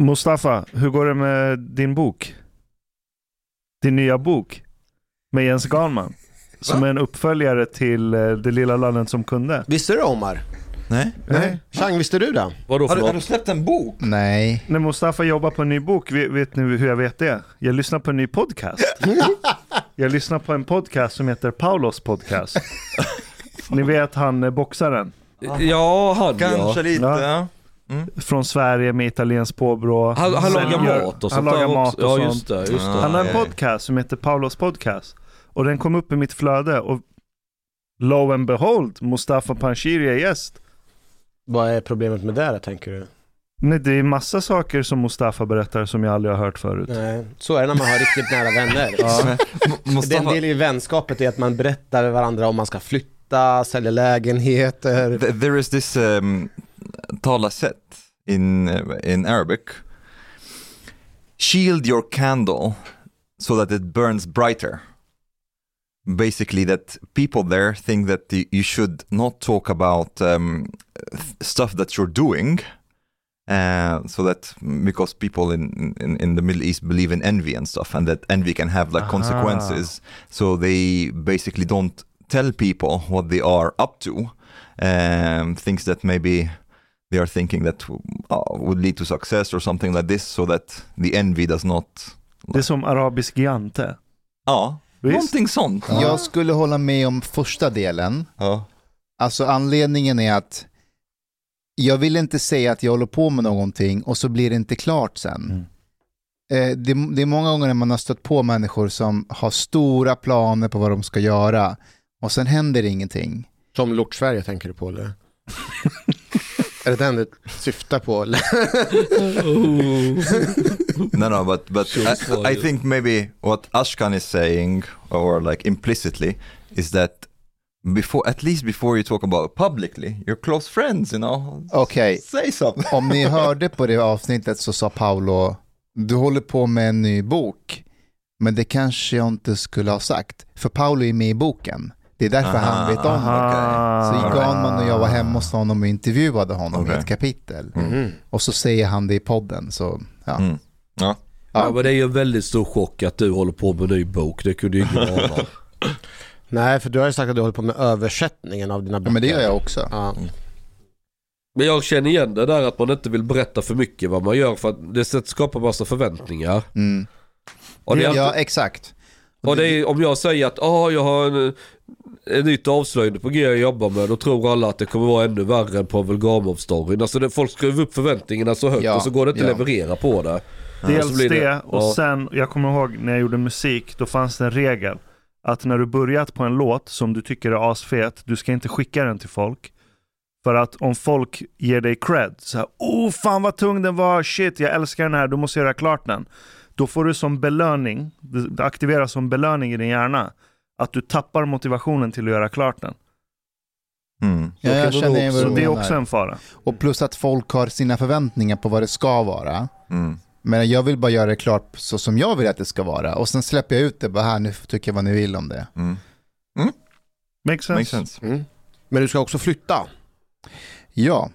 Mustafa, hur går det med din bok? Din nya bok med Jens Garnman. Som är en uppföljare till eh, Det lilla landet som kunde. Visste du Omar? Nej? Nej. Chang, visste du det? Vadå Har du, har du släppt en bok? Nej. När Mustafa jobbar på en ny bok, vet, vet ni hur jag vet det? Jag lyssnar på en ny podcast. jag lyssnar på en podcast som heter Paulos podcast. ni vet han eh, boxaren Ja, han Kanske ja. lite, Ja. Ja. från Sverige med italienskt påbrå. Han, han lagar mat och Han sånt där lagar mat och Ja just det, just det. Ah. Han har en ja. podcast som heter Paulos podcast. Och den kom upp i mitt flöde och lo and behold, Mustafa Panshiri är gäst. Vad är problemet med det tänker du? Nej, det är massa saker som Mustafa berättar som jag aldrig har hört förut. Nej, så är det när man har riktigt nära vänner. Ja. Den Mustafa, del i vänskapet är att man berättar för varandra om man ska flytta, sälja lägenheter. th- there is this um, talesätt in, uh, in Arabic. Shield your candle so that it burns brighter. Basically, that people there think that you should not talk about um, th- stuff that you're doing. Uh, so that because people in, in in the Middle East believe in envy and stuff, and that envy can have like Aha. consequences. So they basically don't tell people what they are up to, um, things that maybe they are thinking that uh, would lead to success or something like this, so that the envy does not. Det är som arabisk jante. Ja, Visst? någonting sånt. Jag skulle hålla med om första delen. Ja. Alltså anledningen är att jag vill inte säga att jag håller på med någonting och så blir det inte klart sen. Eh, det, det är många gånger när man har stött på människor som har stora planer på vad de ska göra och sen händer ingenting. Som Lort Sverige tänker du på eller? är det den du syftar på? No, no, but but I, I think maybe what Ashkan is saying, or like implicitly, is that before, at least before you talk about it publicly, you're close friends, you know. Okej, Say something. om ni hörde på det avsnittet så sa Paolo, du håller på med en ny bok, men det kanske jag inte skulle ha sagt, för Paolo är med i boken. Det är därför han vet om det. Aha. Så Ganman och jag var hemma hos honom och intervjuade honom i Okej. ett kapitel. Mm. Och så säger han det i podden. Så, ja. Mm. Ja. Ja men det är ju en väldigt stor chock att du håller på med en ny bok. Det kunde ju ingen ana. Nej, för du har ju sagt att du håller på med översättningen av dina Ja, böcker. men det gör jag också. Ja. Men jag känner igen det där att man inte vill berätta för mycket vad man gör för att det skapar massa förväntningar. Mm. Och det är Ja, alltid, exakt. och det är, om jag säger att ah, jag har en, en nytt avslöjande på G jag jobbar med, då tror alla att det kommer vara ännu värre än Pavel Gamov-storyn. Alltså det, folk skruvar upp förväntningarna så högt Ja, och så går det inte ja. att leverera på det. Dels det, det- och ja. sen, jag kommer ihåg när jag gjorde musik, då fanns det en regel. Att när du börjat på en låt som du tycker är asfet, du ska inte skicka den till folk. För att om folk ger dig cred, så här, oh fan vad tung den var, shit jag älskar den här, du måste göra klart den. Då får du som belöning, det det aktiveras som belöning i din hjärna, att du tappar motivationen till att göra klart den. Mm. Ja, jag känner vad Så det är också en fara. Och plus att folk har sina förväntningar på vad det ska vara. Mm. Men jag vill bara göra det klart så som jag vill att det ska vara. Och sen släpper jag ut det bara här, nu tycker jag vad ni vill om det. Mm. Makes sense. Makes sense. Mm. Men du ska också flytta. Ja,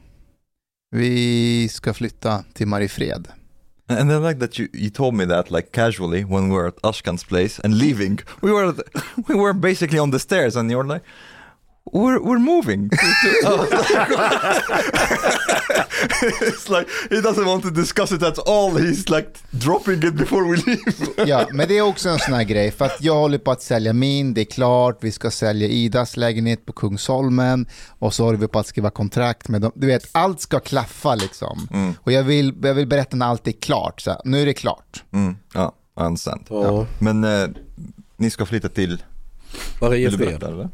vi ska flytta till Mariefred. And I like that you, you told me that like casually when we were at Ashkan's place and leaving. We were we were basically on the stairs and you're like, we're we're moving. it's like he doesn't want to discuss it at all. He's like dropping it before we leave. Ja, men det är också en sån här grej, för att jag håller på att sälja min, det är klart, vi ska sälja Idas lägenhet på Kungsholmen och så håller vi på att skriva kontrakt med dem. Du vet, allt ska klaffa liksom. Mm. Och jag vill, jag vill berätta när allt är klart, så här, nu är det klart. Mm. Ja, understand. Ja. Men eh, ni ska flytta till, vill du Mariefred. berätta eller?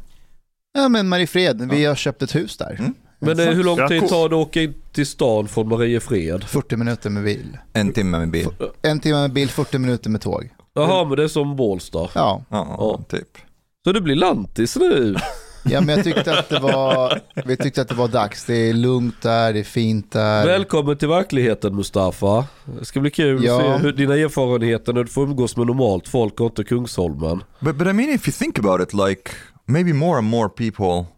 Ja men Mariefred, vi har köpt ett hus där. Mm. Men eh, hur lång tid tar det att åka in till stan från Mariefred? 40 minuter med bil. En timme med bil. En timme med bil, 40 minuter med tåg. Jaha men det är som Bålsta. Ja, Ja, Ja. typ. Så det blir lantis nu? ja men jag tyckte att det var, vi tyckte att det var dags. Det är lugnt där, det är fint där. Välkommen till verkligheten Mustafa. Det ska bli kul Ja. att se hur dina erfarenheter när du får umgås med normalt folk och inte Kungsholmen. But but I mean, if you think about it, like maybe more and more people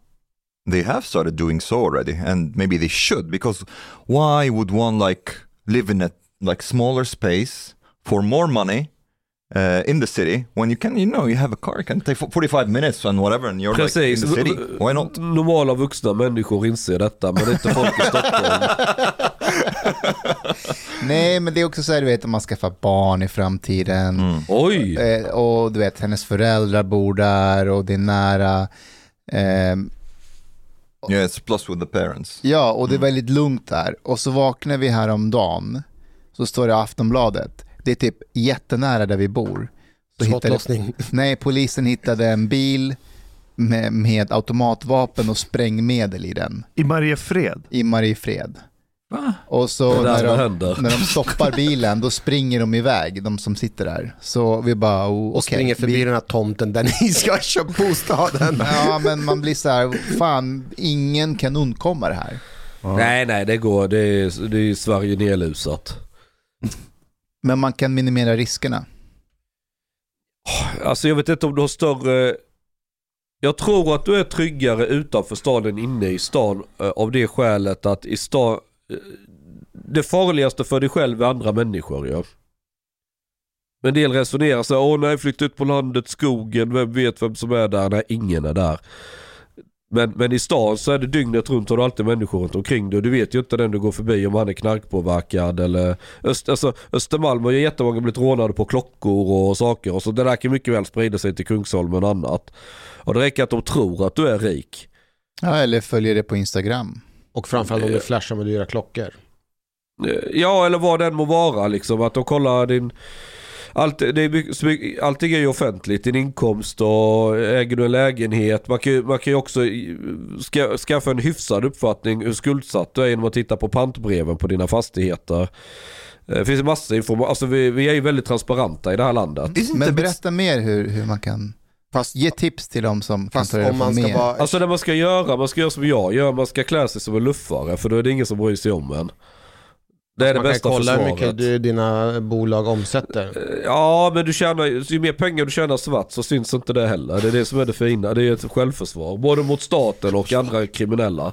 they have started doing so already, and maybe they should because why would one like live in a like smaller space for more money uh, in the city when you can, you know, you have a car, you can take 45 minutes and whatever and you're like in Precis. the city. Why not? Normala vuxna människor inser detta, men inte folk i Stockholm. Nej, men det är också så här, du vet, om man skaffar barn i framtiden. Mm. Oj! Eh, och du vet, hennes föräldrar bor där och det är nära. Ehm, Yeah, it's plus with the parents. ja, och det är väldigt lugnt där. Och så vaknar vi här om dagen så står det i Aftonbladet. Det är typ jättenära där vi bor. Så hittade, Skottlossning. nej, polisen hittade en bil med, med automatvapen och sprängmedel i den. I Mariefred. I Mariefred. Va? Och så när de, när de stoppar bilen, då springer de iväg, de som sitter där. Så vi bara, oh, Och springer förbi vi- den här tomten där ni ska köpa bostaden. Ja, men man blir så här, fan, ingen kan undkomma det här. Nej, nej, det går. Det är, det är Sverige nedlusat. Men man kan minimera riskerna. Alltså jag vet inte om du har större... Jag tror att du är tryggare utanför stan än inne i stan eh, av det skälet att i stan... Det farligaste för dig själv är andra människor ja. Men en del resonerar så här, åh nej flytta ut på landet, skogen, vem vet vem som är där? Nej, ingen är där. Men, men i stan så är det dygnet runt har du alltid människor runt omkring dig och du vet ju inte den du går förbi om han är knarkpåverkad eller Öst, alltså, Östermalm har ju jättemånga blivit rånade på klockor och saker och så det där kan mycket väl sprida sig till Kungsholmen och annat. Och det räcker att de tror att du är rik. Ja, eller följer det på Instagram. Och framförallt om du flashar med dyra klockor. Eh, Ja eller vad den må vara liksom att de kollar din allt, det är mycket, allting är ju offentligt, din inkomst och äger du en lägenhet. Man kan, ju- man kan ju också ska, skaffa en hyfsad uppfattning hur skuldsatt du är genom att titta på pantbreven på dina fastigheter. Eh, Det finns en massa information, alltså vi, vi är ju väldigt transparenta i det här landet. Men berätta mer hur, hur man kan Fast, ge tips till dem som kan fast ta reda om på man ska mer. vara... Alltså det man ska göra, man ska göra som jag gör, man ska klä sig som en luffare för då är det ingen som bryr sig om en. Det är det man bästa kan kolla hur försvaret. mycket du, dina bolag omsätter. Ja men du tjänar, ju mer pengar du tjänar svart så syns inte det heller. Det är det som är det fina, det är ett självförsvar. Både mot staten och andra kriminella.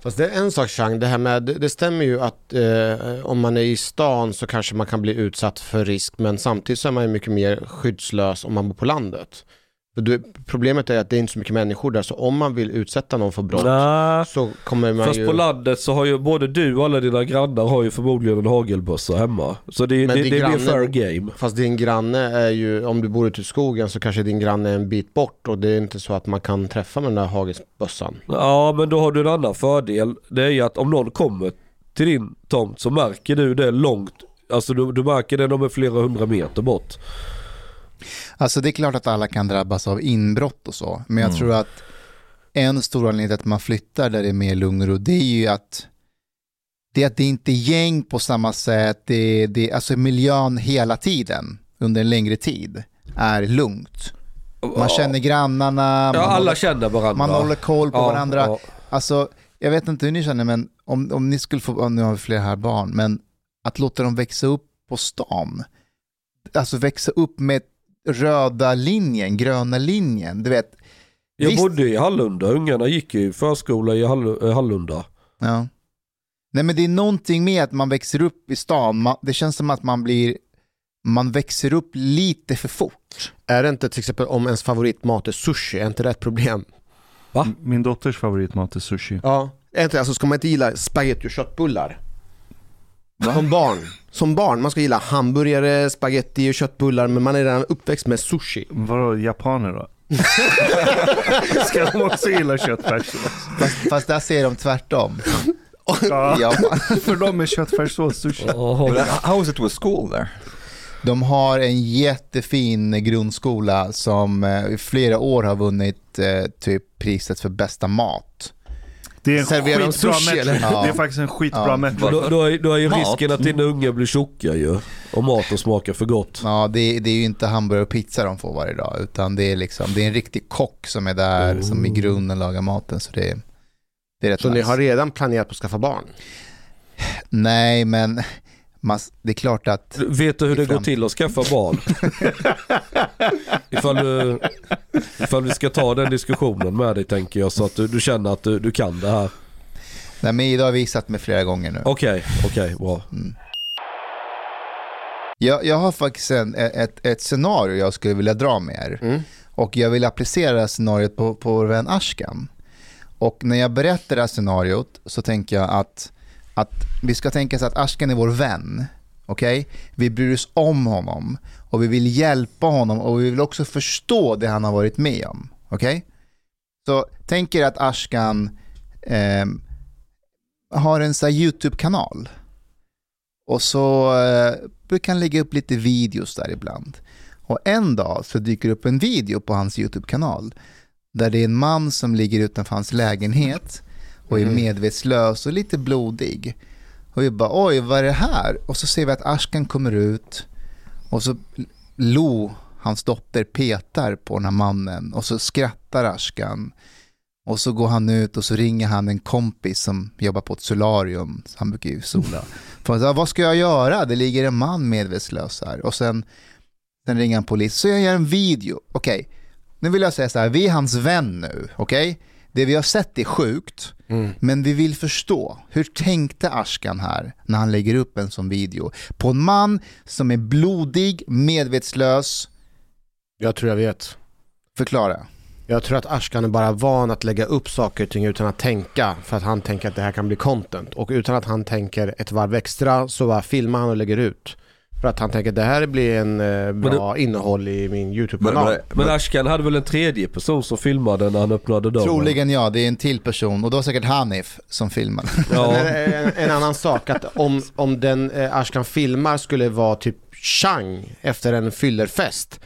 Fast det är en sak Chang, det här med, det, det stämmer ju att eh, om man är i stan så kanske man kan bli utsatt för risk men samtidigt så är man ju mycket mer skyddslös om man bor på landet. Du, problemet är att det är inte så mycket människor där så om man vill utsätta någon för brott Nej. så kommer man Fast ju... på landet så har ju både du och alla dina grannar har ju förmodligen en hagelbössa hemma. Så det, Men det, det blir granne- fair game. Fast din granne är ju, om du bor ute i skogen så kanske din granne är en bit bort och det är inte så att man kan träffa med den där hagelbössan. Ja men då har du en annan fördel. Det är ju att om någon kommer till din tomt så märker du det långt. Alltså du, du märker det när de är flera hundra meter bort. Alltså det är klart att alla kan drabbas av inbrott och så, men jag Mm. tror att en stor anledning till att man flyttar där det är mer lugn och ro, det är ju att det, är att det inte är gäng på samma sätt, det, det, alltså miljön hela tiden, under en längre tid, är lugnt. Man känner grannarna, Ja man, alla håller, känner varandra. man håller koll på Ja, varandra. ja. Alltså, jag vet inte hur ni känner, men om, om ni skulle få, nu har vi flera här barn, men att låta dem växa upp på stan, alltså växa upp med röda linjen, gröna linjen, du vet. Jag Visst- bodde i Hallunda, ungarna gick i förskola i Hall- eh, Hallunda. Ja. Nej men det är någonting med att man växer upp i stan, man, det känns som att man blir, man växer upp lite för fort. Är det inte till exempel om ens favoritmat är sushi, är inte det ett problem? Min dotters favoritmat är sushi. Ja. Inte, alltså ska man inte gilla spagetti och köttbullar? Som barn. Som barn, man ska gilla hamburgare, spagetti och köttbullar men man är redan uppväxt med sushi. Vadå, japaner då? Ska de också gilla köttfärssås? Fast, fast där ser de tvärtom. Ja, Ja, för dem är köttfärssås sushi. But how is it with school there? de har en jättefin grundskola som eh, i flera år har vunnit eh, typ priset för bästa mat. Det är en Serverar de skitbra sushi, eller? Ja. Det är faktiskt en skitbra Ja. Men då, då, är, då är ju Mat. risken att dina unga blir tjocka ju. Och maten smakar för gott. Ja, det, det är ju inte hamburgare och pizza de får varje dag, utan det är, liksom, det är en riktig kock som är där, som i grunden lagar maten. Så det, det är rätt Så ni nice. har redan planerat på att skaffa barn? Nej, men det är klart att... Vet du hur det går till att skaffa barn? ifall, du, ifall vi ska ta den diskussionen med dig tänker jag så att du, du känner att du, du kan det här. Nej, men Ida har visat mig flera gånger nu. Okej, okej, bra. Jag, jag har faktiskt en, ett, ett scenario jag skulle vilja dra med er. Mm. Och jag vill applicera scenariot på, på vår vän Ashkan. Och när jag berättar det här scenariot så tänker jag att, att vi ska tänka så att Ashkan är vår vän. Okej? Vi bryr oss om honom och vi vill hjälpa honom och vi vill också förstå det han har varit med om. Okej? Så tänk er att Ashkan eh, har en här YouTube-kanal. Och så eh, brukar han lägga upp lite videos där ibland. Och en dag så dyker det upp en video på hans YouTube-kanal där det är en man som ligger utanför hans lägenhet och är Mhm. medvetslös och lite blodig. Och vi bara oj, vad är det här? Och så ser vi att Ashkan kommer ut och så Lo, hans dotter, petar på den här mannen och så skrattar Ashkan. Och så går han ut och så ringer han en kompis som jobbar på ett solarium, han brukar ju sola. För att, "Ja, vad ska jag göra? Det ligger en man medvetslös här. Och sen, sen ringer han polis. Så jag gör en video. Okej, nu vill jag säga så här, vi är hans vän nu. Okej? Det vi har sett är sjukt, Mm. men vi vill förstå. Hur tänkte Ashkan här när han lägger upp en sån video? På en man som är blodig, medvetslös. Jag tror jag vet. Förklara. Jag tror att Ashkan är bara van att lägga upp saker och ting utan att tänka för att han tänker att det här kan bli content och utan att han tänker ett varv extra så bara filmar han och lägger ut. För att han tänker att det här blir en eh, bra innehåll i min YouTube-kanal. but, Men but, Ashkan hade väl en tredje person som filmade när han öppnade dörren? Troligen ja, det är en till person och det var säkert Hanif som filmade. Ja. Men en, en annan sak att om, om den eh, Ashkan filmar skulle vara typ Chang efter en fyllerfest.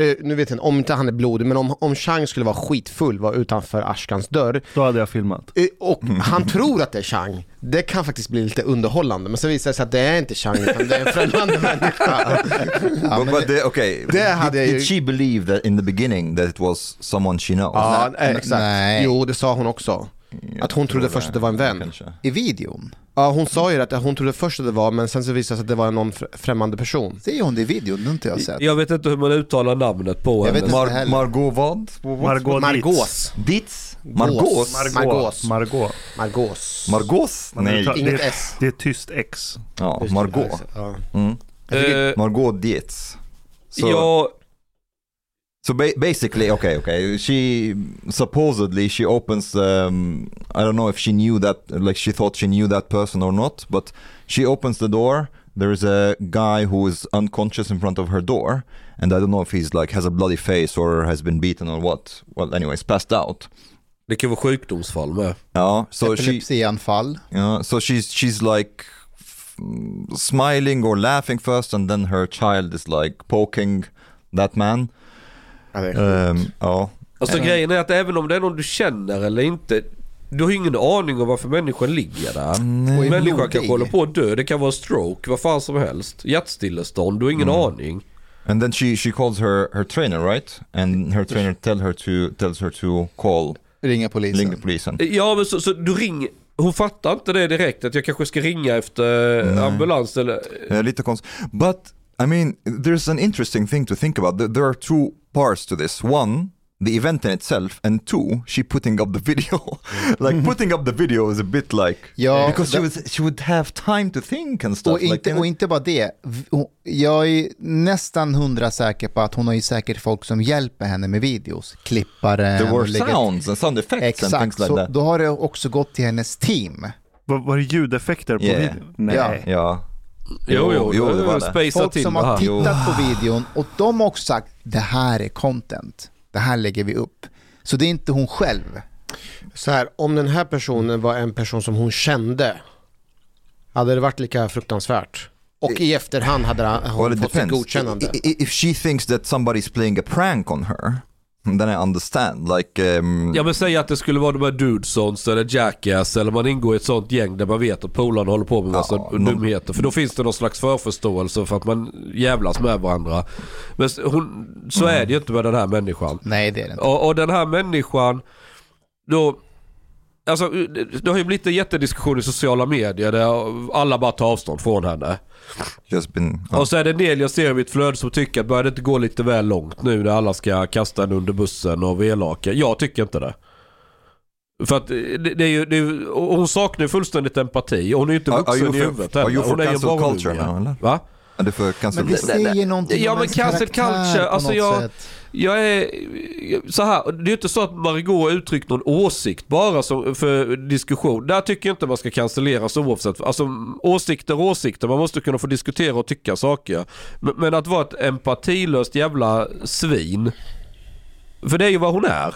Eh, nu vet jag inte, om inte han är blodig, men om, om Chang skulle vara skitfull, var utanför Ashkans dörr Då hade jag filmat. eh, och han tror att det är Chang, det kan faktiskt bli lite underhållande. Men så visar det sig att det är inte Chang, utan det är en främmande människa. but, but the, okay, det hade jag did, ju- did she believe that in the beginning that it was someone she knows? Ja, eh, exakt. Nej. Jo, det sa hon också. Jag Att hon tror trodde först att det var en vän. Kanske. I videon. Ja, hon sa ju att hon trodde först att det var, men sen så visade det sig att det var någon fr- främmande person. Säger hon det i videon? Det har inte jag sett. Jag vet inte hur man uttalar namnet på Jag henne. Mar. Margot vad? Margot Margaux. Ditz? Margot. Margaux. Margaux? Men det Nej. Inget det, S. det är tyst X. Ja, Margot. Ja. Mm. Eh, Margot Dietz. So, ja, so ba basically, okay, okay. She supposedly she opens. Um, I don't know if she knew that, like she thought she knew that person or not, but she opens the door. There's a guy who is unconscious in front of her door, and I don't know if he's like has a bloody face or has been beaten or what. Well, anyways, passed out. det kan vara sjukdomsfall med. Yeah. So she Epilepsianfall. Yeah, so she's she's like f- smiling or laughing first, and then her child is like poking that man. Ja, det är Um, ja. Alltså Ja. grejen är att även om det är någon du känner eller inte, du har ju ingen aning om varför människan ligger där. Och är Människan blodig. kanske håller på att dö, det kan vara stroke, vad fan som helst. Hjärtstillestånd, du har ingen Mm. aning. And then she she calls her her trainer, right? And her trainer tell her to tells her to call Ringa polisen. ring the police. And, Ja men så, så du ringer, hon fattar inte det direkt att jag kanske ska ringa efter Nej. ambulans eller... uh, lite konst- But I mean, there's an interesting thing to think about. There- are two parts to this. One, the event in itself, and two, she putting up the video. like putting up the video is a bit like Ja, because she would she would have time to think and stuff. Och inte, like, och inte bara det. Jag är nästan hundra säker på att hon har ju säkert folk som hjälper henne med videos. Klippare. there were sounds and sound effects and Exakt, things like så that. då har det också gått till hennes team. Var, var det ljudeffekter på Yeah. videon? Nej. Ja. Ja. Jo, jo, jo, det var det. Folk som har tittat på videon och de har också sagt det här är content. Det här lägger vi upp. Så det är inte hon själv. Så här, om den här personen var en person som hon kände, hade det varit lika fruktansvärt? Och i efterhand hade han- Well, hon it fått sitt godkännande. If she thinks that somebody's playing a prank on her, then I understand. Like, um, Ja men säg att det skulle vara de här Dudesons eller Jackass eller man ingår i ett sånt gäng där man vet att polarna håller på med massa Ja, någon- dumheter. För då finns det någon slags förförståelse för att man jävlas med varandra. Men hon, så är det ju inte med den här människan. Nej, det är det inte. Och, och den här människan, då... Alltså det- det har ju blivit en jättediskussion i sociala medier där alla bara tar avstånd från henne. been... Och så är det en del jag ser i mitt flöde som tycker att börjar det inte gå lite väl långt nu när alla ska kasta en under bussen och vara elaka. Jag tycker inte det. För att det, det är ju, det är, hon saknar ju fullständigt empati. Och Hon är ju inte Are- are vuxen i huvudet are heller. you for Hon är ju en cancel barnunge. culture now, eller? Va? Är det för cancel Men det culture? säger någonting Ja, om men ens cancel karaktär culture, på alltså något jag- sätt. Jag är så här, det är inte så att Margot har uttryckt någon åsikt bara som, för diskussion. Där tycker jag inte man ska cancelleras oavsett. Alltså åsikter och åsikter, man måste kunna få diskutera och tycka saker. Men, men att vara ett empatilöst jävla svin. För det är ju vad hon är.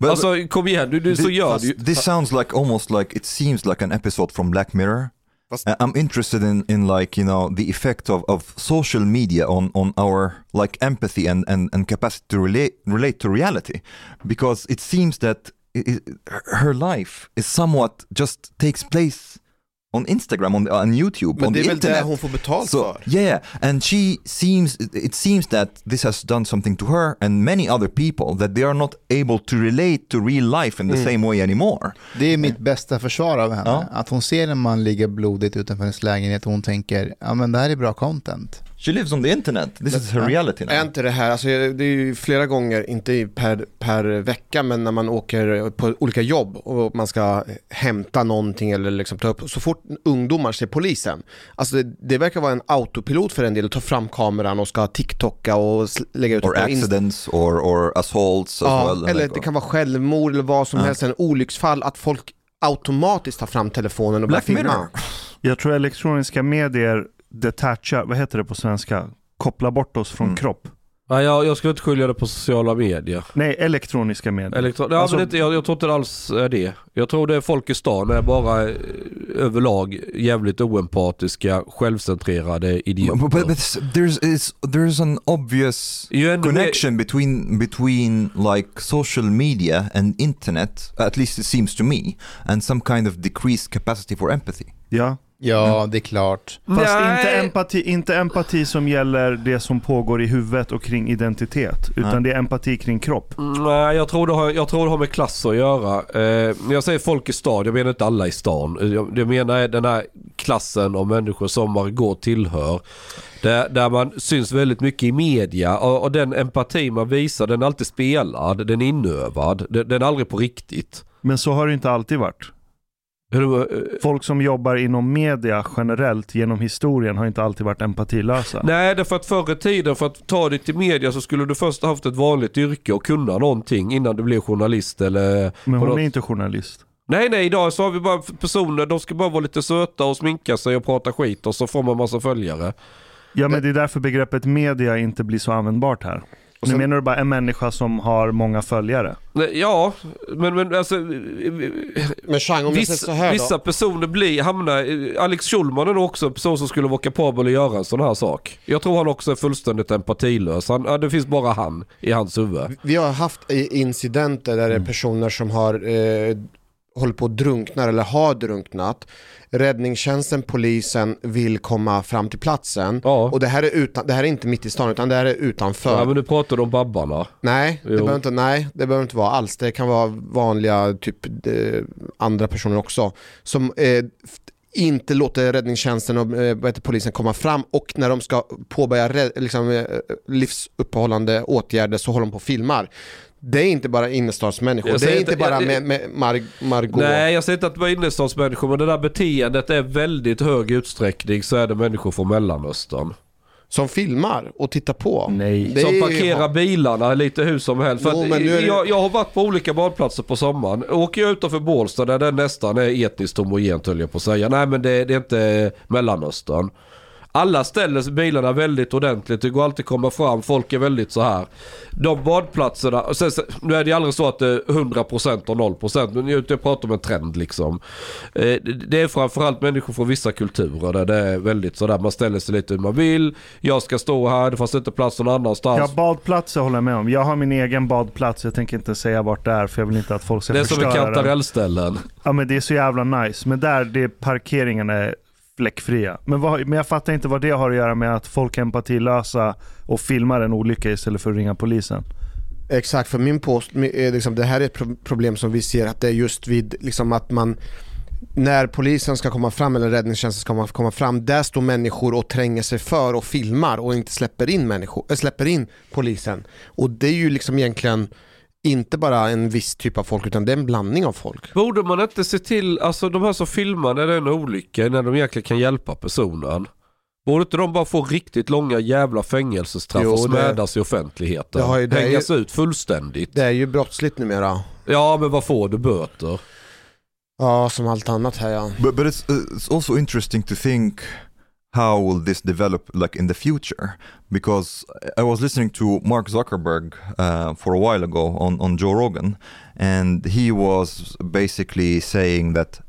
But- alltså kom igen, du, du så gör du ju. This sounds like almost like it seems like an episode from Black Mirror. Uh, I'm interested in, in like you know the effect of, of social media on, on our like empathy and, and, and capacity to relate relate to reality, because it seems that i i her life is somewhat just takes place on Instagram on, on YouTube Men on det är the väl internet. det hon får betalt So för? yeah, and she seems it seems that this has done something to her and many other people that they are not able to relate to real life in the same way anymore. Det är mitt bästa försvar av henne. Ja. Att hon ser en man ligga blodigt utanför hennes lägenhet och hon tänker, ja men det här är bra content. She lives on the internet. This is her reality now. Är inte det här, alltså det är ju flera gånger, inte per, per vecka, men när man åker på olika jobb och man ska hämta någonting eller liksom ta upp, så fort ungdomar ser polisen, alltså det, det verkar vara en autopilot för en del att ta fram kameran och ska TikToka och lägga ut or accidents or, or assaults as Ja, well. eller Like, det kan vara självmord eller vad som Ja. helst, en olycksfall, att folk automatiskt tar fram telefonen och börjar filma. Jag tror elektroniska medier detachar, vad heter det på svenska? Koppla bort oss från Mm. kropp. Nej, jag, jag skulle inte skilja det på sociala medier. Nej, elektroniska medier. Elektro- ja, Alltså- men det, jag, jag tror inte det alls är det. Jag tror det är folk i stan är bara eh, överlag jävligt oempatiska, självcentrerade idioter. But, but, but there's is there's an obvious connection between between like social media and internet, at least it seems to me, and some kind of decreased capacity for empathy. Ja. Ja, det är klart. Fast Nej. inte empati, inte empati som gäller det som pågår i huvudet och kring identitet. Utan Nej. det är empati kring kropp. Nej, jag tror, det har, jag tror det har med klass att göra. Eh, när jag säger folk i stan, jag menar inte alla i stan. Eh, Jag, jag menar den här klassen av människor som Margot tillhör. Där, där man syns väldigt mycket i media och, och den empati man visar den är alltid spelad, den är inövad, den, den är aldrig på riktigt. Men så har det inte alltid varit. Eh, Folk som jobbar inom media generellt genom historien har inte alltid varit empatilösa. Nej, därför att förr i tiden för att ta dig till media så skulle du först ha haft ett vanligt yrke och kunna någonting innan du blev journalist eller... Men hon något- är inte journalist. Nej, nej, idag så har vi bara personer, de ska bara vara lite söta och sminka sig och prata skit och så får man massa följare. Ja men det är därför begreppet media inte blir så användbart här. Och nu sen- menar du bara en människa som har många följare? Nej, Ja, men, men alltså... Men Chang, om jag säger Vissa, så här vissa då. personer blir, hamnar, Alex Schulman är också en person som skulle vara kapabel att göra en sån här sak. Jag tror han också är fullständigt empatilös. Han, ja, det finns bara han i hans huvud. Vi har haft incidenter där det är personer som har eh, håller på att drunkna eller har drunknat. Räddningstjänsten, polisen vill komma fram till platsen. Ja. Och det här, är utan, det här är inte mitt i stan utan det här är utanför. Ja, men du pratar om Babbarna. Nej, det behöver inte, nej, det behöver inte vara alls. Det kan vara vanliga, typ eh, andra personer också. Som eh, inte låter räddningstjänsten och eh, polisen komma fram och när de ska påbörja liksom, eh, livsuppehållande åtgärder så håller de på och filmar. Det är inte bara innerstadsmänniskor, det är säger inte bara jag- med, med Mar- Margot. Nej, jag säger inte att det var innerstadsmänniskor, men det där beteendet är väldigt hög utsträckning så är det människor från Mellanöstern. Som filmar och tittar på. Nej. Det är som ju- parkerar bilarna lite hur som helst. För Jo, att men nu är det- jag, jag har varit på olika badplatser på sommaren. Åker jag utanför Bålsta där det nästan är etniskt homogent höll jag på att säga. Nej men det, det är inte Mellanöstern. Alla ställer bilarna väldigt ordentligt. Det går alltid att komma fram. Folk är väldigt så här. De badplatserna. och Sen, nu är det aldrig så att det är 100% och 0% men jag, pratar om en trend liksom. Eh, det, är framförallt människor från vissa kulturer där det är väldigt sådär. Man ställer sig lite hur man vill. Jag ska stå här. Det fanns inte plats någon annanstans. Ja, badplatser håller jag med om. Jag har min egen badplats. Jag tänker inte säga vart det är för jag vill inte att folk ska Det är som förstöra en den. kantarellställen. Ja men det är så jävla nice. Men där, det parkeringarna är fläckfria. Men, vad, men jag fattar inte vad det har att göra med att folk är empatilösa och filmar en olycka istället för att ringa polisen. Exakt, för min post, är eh, liksom, det här är ett problem som vi ser att det är just vid liksom att man när polisen ska komma fram eller räddningstjänsten ska komma, komma fram, där står människor och tränger sig för och filmar och inte släpper in, människor, äh, släpper in polisen. Och det är ju liksom egentligen inte bara en viss typ av folk utan det är en blandning av folk. Borde man inte se till, alltså de här som filmar när det är en olycka, när de egentligen kan hjälpa personen. Borde inte de bara få riktigt långa jävla fängelsestraff Jo, och det- smädas i offentligheten? Det har ju- det Hängas ut fullständigt. Det är ju brottsligt numera. Ja, men vad får du böter? Ja, som allt annat här ja. But but it's it's also interesting to think how will this develop like in the future? Because I was listening to Mark Zuckerberg uh, for a while ago on on Joe Rogan and he was basically saying that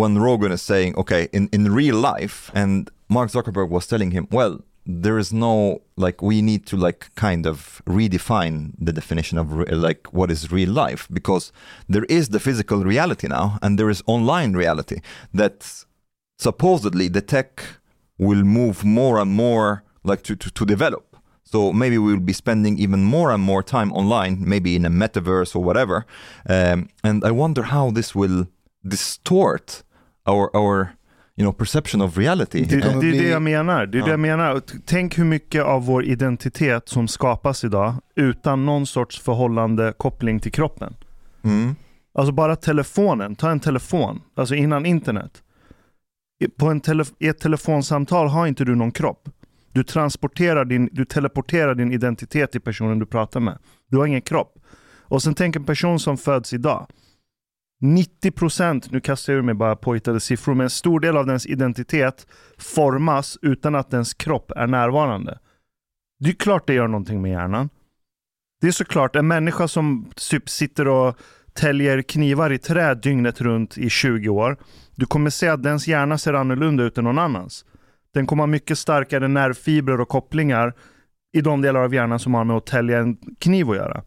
when Rogan is saying okay in in real life and Mark Zuckerberg was telling him well there is no like we need to like kind of redefine the definition of re- like what is real life because there is the physical reality now and there is online reality that supposedly the tech will move more and more like to, to, to develop so maybe we will be spending even more and more time online maybe in a metaverse or whatever um, and i wonder how this will distort our our you know perception of reality Det, det kommer är det jag menar. Det är det Ja. jag menar. Tänk hur mycket av vår identitet som skapas idag utan någon sorts förhållande koppling till kroppen. Mm. Alltså bara telefonen, ta en telefon, alltså innan internet. I- På en tele, I ett telefonsamtal har inte du någon kropp. Du transporterar din, du teleporterar din identitet till personen du pratar med. Du har ingen kropp. Och sen tänk en person som föds idag. 90%, nu kastar jag ur mig bara påhittade siffror, men en stor del av dens identitet formas utan att dens kropp är närvarande. Det är klart det gör någonting med hjärnan. Det är såklart en människa som typ sitter och täljer knivar i trä dygnet runt i 20 år. Du kommer se att dens hjärna ser annorlunda ut än någon annans. Den kommer ha mycket starkare nervfibrer och kopplingar i de delar av hjärnan som har med att tälja en kniv att göra.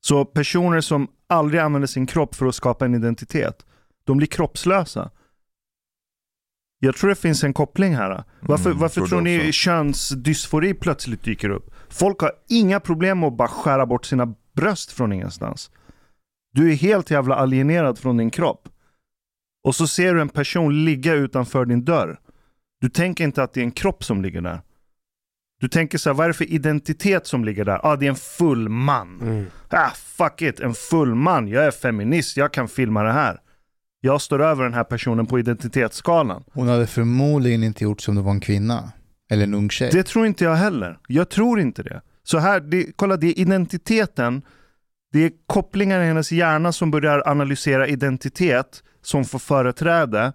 Så personer som aldrig använder sin kropp för att skapa en identitet, de blir kroppslösa. Jag tror det finns en koppling här. Varför, Mm, varför tror ni också. könsdysfori plötsligt dyker upp? Folk har inga problem med att bara skära bort sina bröst från ingenstans. Du är helt jävla alienerad från din kropp. Och så ser du en person ligga utanför din dörr. Du tänker inte att det är en kropp som ligger där. Du tänker så här, vad är det för identitet som ligger där? Ah, det är en full man. Mm. Ah, fuck it, en full man. Jag är feminist, jag kan filma det här. Jag står över den här personen på identitetsskalan. Hon hade förmodligen inte gjort som det var en kvinna. Eller en ung tjej. Det tror inte jag heller. Jag tror inte det. Så här, det, kolla det är identiteten, det är kopplingar i hennes hjärna som börjar analysera identitet som får företräde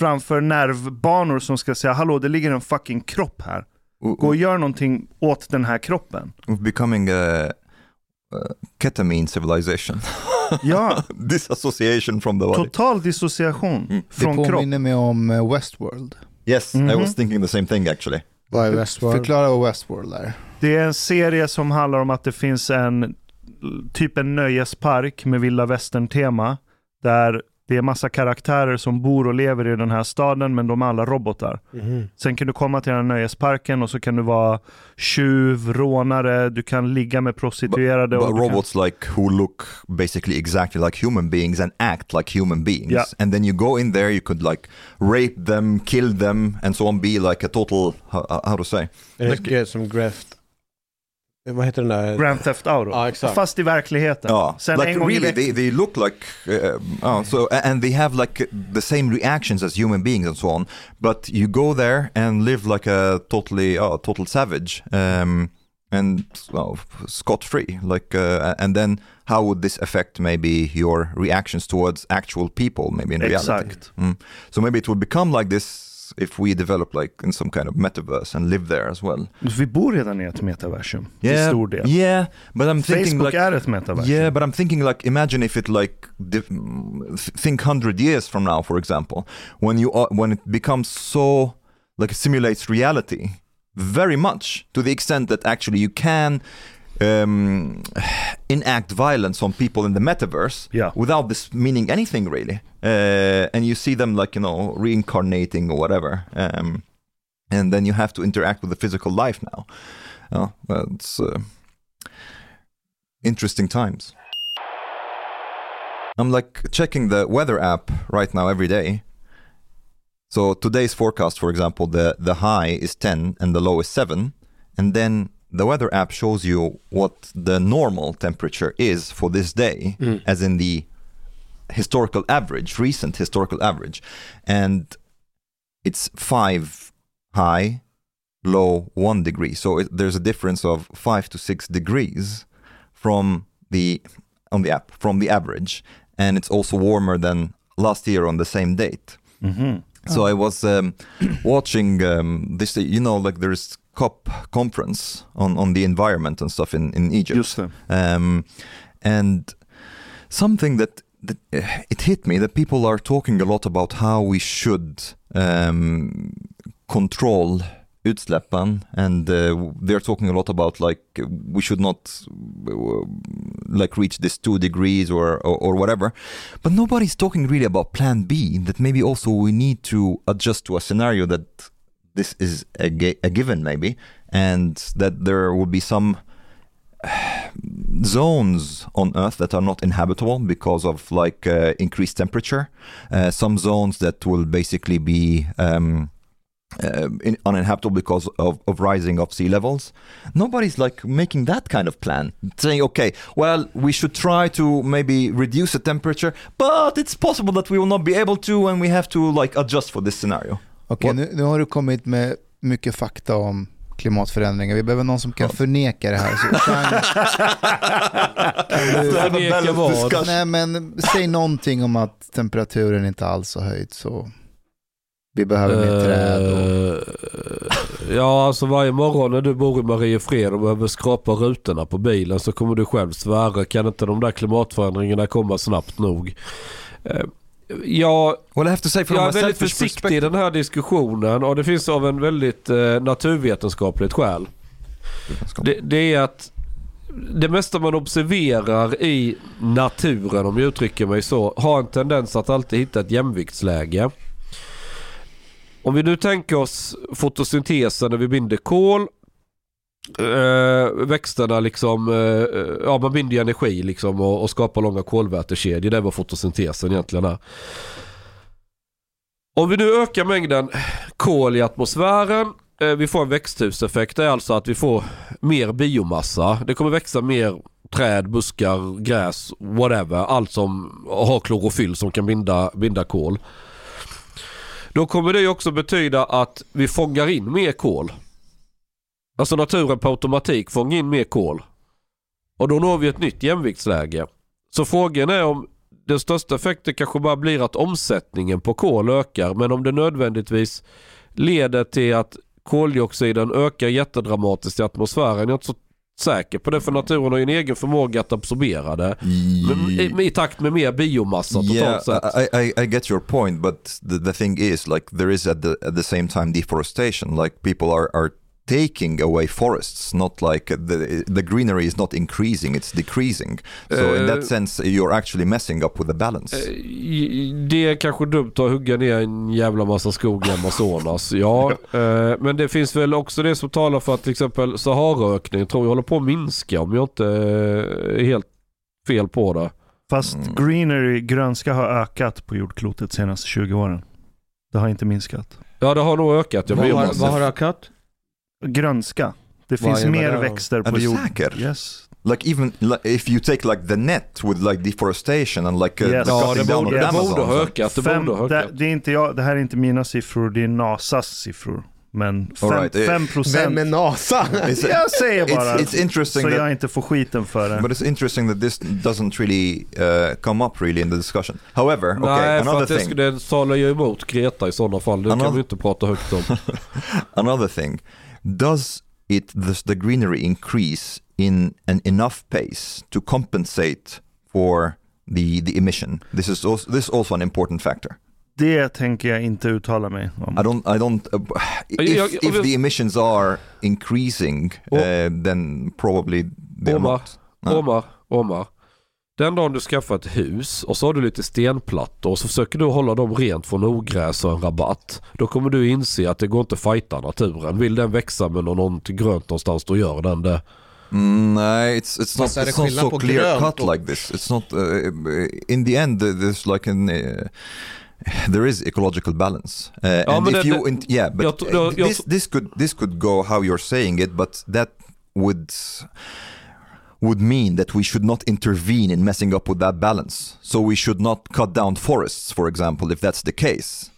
framför nervbanor som ska säga hallå det ligger en fucking kropp här. Gå och gör någonting åt den här kroppen. We're becoming a, a ketamine civilization. Ja, Disassociation from the body. total dissociation Mm. det från kropp. påminner mig om eh, Westworld. Yes, I Mhm. was thinking the same thing actually. Vad är Westworld? Förklara vad Westworld är. Det är en serie som handlar om att det finns en typ en nöjespark med vilda västern-tema. Där det är massa karaktärer som bor och lever i den här staden men de är alla robotar. Mhm. Sen kan du komma till den här nöjesparken och så kan du vara tjuv, rånare, du kan ligga med prostituerade. But och du kan- robots like who look basically exactly like human beings and act like human beings. Yeah. And then you go in there, you could like rape them, kill them, and so on. Be like a total, how, how to say? Är det som Greft? Vad heter den där? Grand Theft Auto. Ja, exakt. Fast i verkligheten. Oh, Sen like en gång i really, veckan. they, they look like, uh, oh, so and they have like the same reactions as human beings and so on. But you go there and live like a totally, oh, total savage, um, and well, scot free. Like, uh, and then how would this affect maybe your reactions towards actual people, maybe in reality? Exakt. Mm. So maybe it would become like this if we develop like in some kind of metaverse and live there as well. Vi bor redan i ett metaversum. Till Yeah, stor del. yeah, but I'm thinking Facebook like är ett metaversum. yeah, but I'm thinking like imagine if it like think hundred years from now, for example, when you are, when it becomes so like simulates reality very much to the extent that actually you can um, enact violence on people in the metaverse Yeah. without this meaning anything really, uh, and you see them like you know reincarnating or whatever. Um, and then you have to interact with the physical life now. Yeah, well, it's uh, interesting times. I'm like checking the weather app right now every day. So today's forecast, for example, the the high is 10 and the low is 7, and then the weather app shows you what the normal temperature is for this day, as in the historical average, recent historical average, and it's five high, low one degree. So it, there's a difference of five to six degrees from the on the app from the average, and it's also warmer than last year on the same date. Mhm. So I was um, watching um, this. You know, like there's COP conference on on the environment and stuff in in Egypt. Just. Um, and something that, that uh, it hit me that people are talking a lot about how we should um, control utsläppen and uh, they're talking a lot about like we should not uh, like reach this two degrees or, or or whatever but nobody's talking really about plan b that maybe also we need to adjust to a scenario that this is a, gi- a given maybe and that there will be some zones on Earth that are not inhabitable because of like uh, increased temperature. Uh, some zones that will basically be um, uh, in, uninhabitable because of, of rising of sea levels. Nobody's like making that kind of plan, saying, okay, well, we should try to maybe reduce the temperature, but it's possible that we will not be able to, and we have to like adjust for this scenario. Okej, nu, nu har du kommit med mycket fakta om klimatförändringar. Vi behöver någon som kan förneka det här. Så, Chang, Förneka vad? nej, men säg någonting om att temperaturen inte alls har höjts. Så vi behöver mer träd. Och... Eh, Ja, alltså varje morgon när du bor i Mariefred och behöver skrapa rutorna på bilen så kommer du själv svära, kan inte de där klimatförändringarna komma snabbt nog? Jag, Well, jag är väldigt försiktig i den här diskussionen och det finns av en väldigt eh, naturvetenskapligt skäl. Det, det är att det mesta man observerar i naturen, om jag uttrycker mig så, har en tendens att alltid hitta ett jämviktsläge. Om vi nu tänker oss fotosyntesen när vi binder kol. Uh, växterna liksom, uh, ja man binder ju energi liksom och, och skapar långa kolvätekedjor. Det är vad fotosyntesen egentligen är. Om vi nu ökar mängden kol i atmosfären, vi får en växthuseffekt. Det är alltså att vi får mer biomassa. Det kommer växa mer träd, buskar, gräs, whatever. Allt som har klorofyll som kan binda, binda kol. Då kommer det också betyda att vi fångar in mer kol. Alltså naturen på automatik fångar in mer kol. Och då når vi ett nytt jämviktsläge. Så frågan är om den största effekten kanske bara blir att omsättningen på kol ökar. Men om det nödvändigtvis leder till att koldioxiden ökar jättedramatiskt i atmosfären. Jag är inte så säker på det för naturen har ju en egen förmåga att absorbera det. Men i, i takt med mer biomassa Yeah, totalt sett. I, I, I get your point, but the, the thing is, like, there is at the at the same time deforestation. Like, people are are taking away forests, not like the the greenery is not increasing; it's decreasing. So in that sense, you're actually messing up with the balance. Eh, Det är kanske dumt att hugga ner en jävla massa skog i Amazonas. Ja, eh, men det finns väl också det som talar för att till exempel Saharaökningen tror jag håller på att minska om jag inte eh, är helt fel på det. Fast Mm. greenery, grönska, har ökat på jordklotet de senaste 20 åren. Det har inte minskat. Ja, det har nog ökat. Jag Vad har, vad har ökat? Grönska. Det finns innebär mer det? växter Är på du jord. säker? Yes. Like even like, if you take like the net with like deforestation and like uh, Yes. the Ja, cutting det down borde, of det the borde Amazon. ha ökat. Det Fem, borde ha det, ökat. det, är inte jag, det här är inte mina siffror, det är NASAs siffror. Men All 5 right, eh, fem Vem procent. är NASA? Jag säger bara. it's, it's interesting så that jag inte får skiten för det. But it's interesting that this doesn't really uh, come up really in the discussion. However, okay, Nej, för another att det, thing. skulle- det talar ju emot Greta i sådana fall. Det kan Another- vi inte prata högt om. Another thing. Does it does the greenery increase in an enough pace to compensate for the the emission? This is also, this is also an important factor. Det tänker jag inte uttala mig I om. don't I don't uh, if, if the emissions are increasing, uh, then probably they're Omar. Omar, Omar. Den dagen du skaffar ett hus och så har du lite stenplattor och så försöker du hålla dem rent från ogräs och en rabatt. Då kommer du inse att det går inte att fighta naturen. Vill den växa med något grönt någonstans då gör den det. Mm, nej, it's it's not it's not so clear grönt cut och- like this. It's not uh, in the end. There's like an uh, there is ecological balance. Uh, and men if det- you det- in, yeah, but jag jag- this this could this could go how you're saying it, but that would would mean that we should not intervene in messing up with that balance. So we should not cut down forests, for example, if that's the case.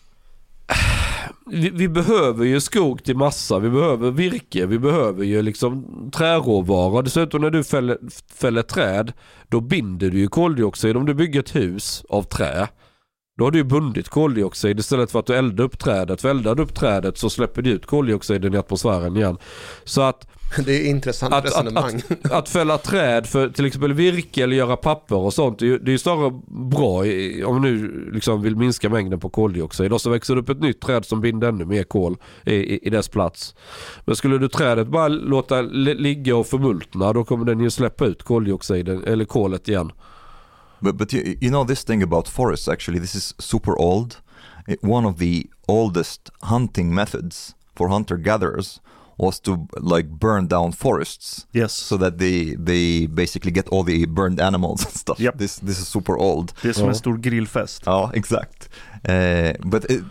vi, vi behöver ju skog till massa, vi behöver virke, vi behöver ju liksom träråvara. Dessutom när du fäller, fäller träd, då binder du ju koldioxid. Om du bygger ett hus av trä, då har du bundit koldioxid istället för att du eldar upp trädet. För eldar du upp trädet så släpper du ut koldioxiden i atmosfären igen. Så att Det är intressant att, resonemang. att, att, att fälla träd för till exempel virke eller göra papper och sånt. Det är ju, det är snarare bra i, om du nu liksom vill minska mängden på koldioxid. Och så växer det upp ett nytt träd som binder ännu mer kol i, i, i dess plats. Men skulle du trädet bara låta li- ligga och förmultna då kommer den ju släppa ut koldioxiden eller kolet igen. But but you, you know this thing about forests actually this is super old. It, one of the oldest hunting methods for hunter gatherers was to like burn down forests Yes. so that they they basically get all the burned animals and stuff. Yep. This this is super old. Det är som Ja. en stor grillfest. Oh, exact. Uh, but it,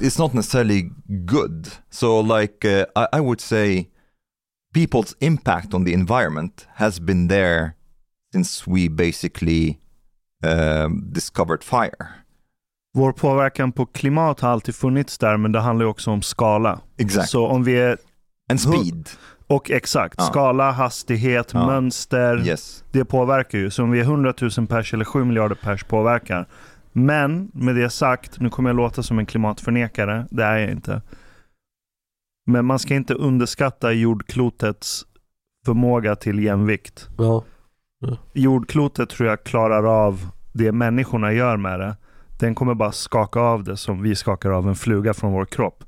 it's not necessarily good. So like uh, I, I would say people's impact on the environment has been there since we basically um, discovered fire. Vår påverkan på klimat har alltid funnits där, men det handlar ju också om skala. Exactly. Så om vi är, and speed. och exakt, Ja. skala, hastighet, Ja. mönster, Yes. det påverkar ju. Så om vi är 100 000 pers eller 7 miljarder pers påverkar. Men med det sagt, nu kommer jag låta som en klimatförnekare, det är jag inte. Men man ska inte underskatta jordklotets förmåga till jämvikt. Ja. Jordklotet tror jag klarar av det människorna gör med det. Den kommer bara skaka av det som vi skakar av en fluga från vår kropp.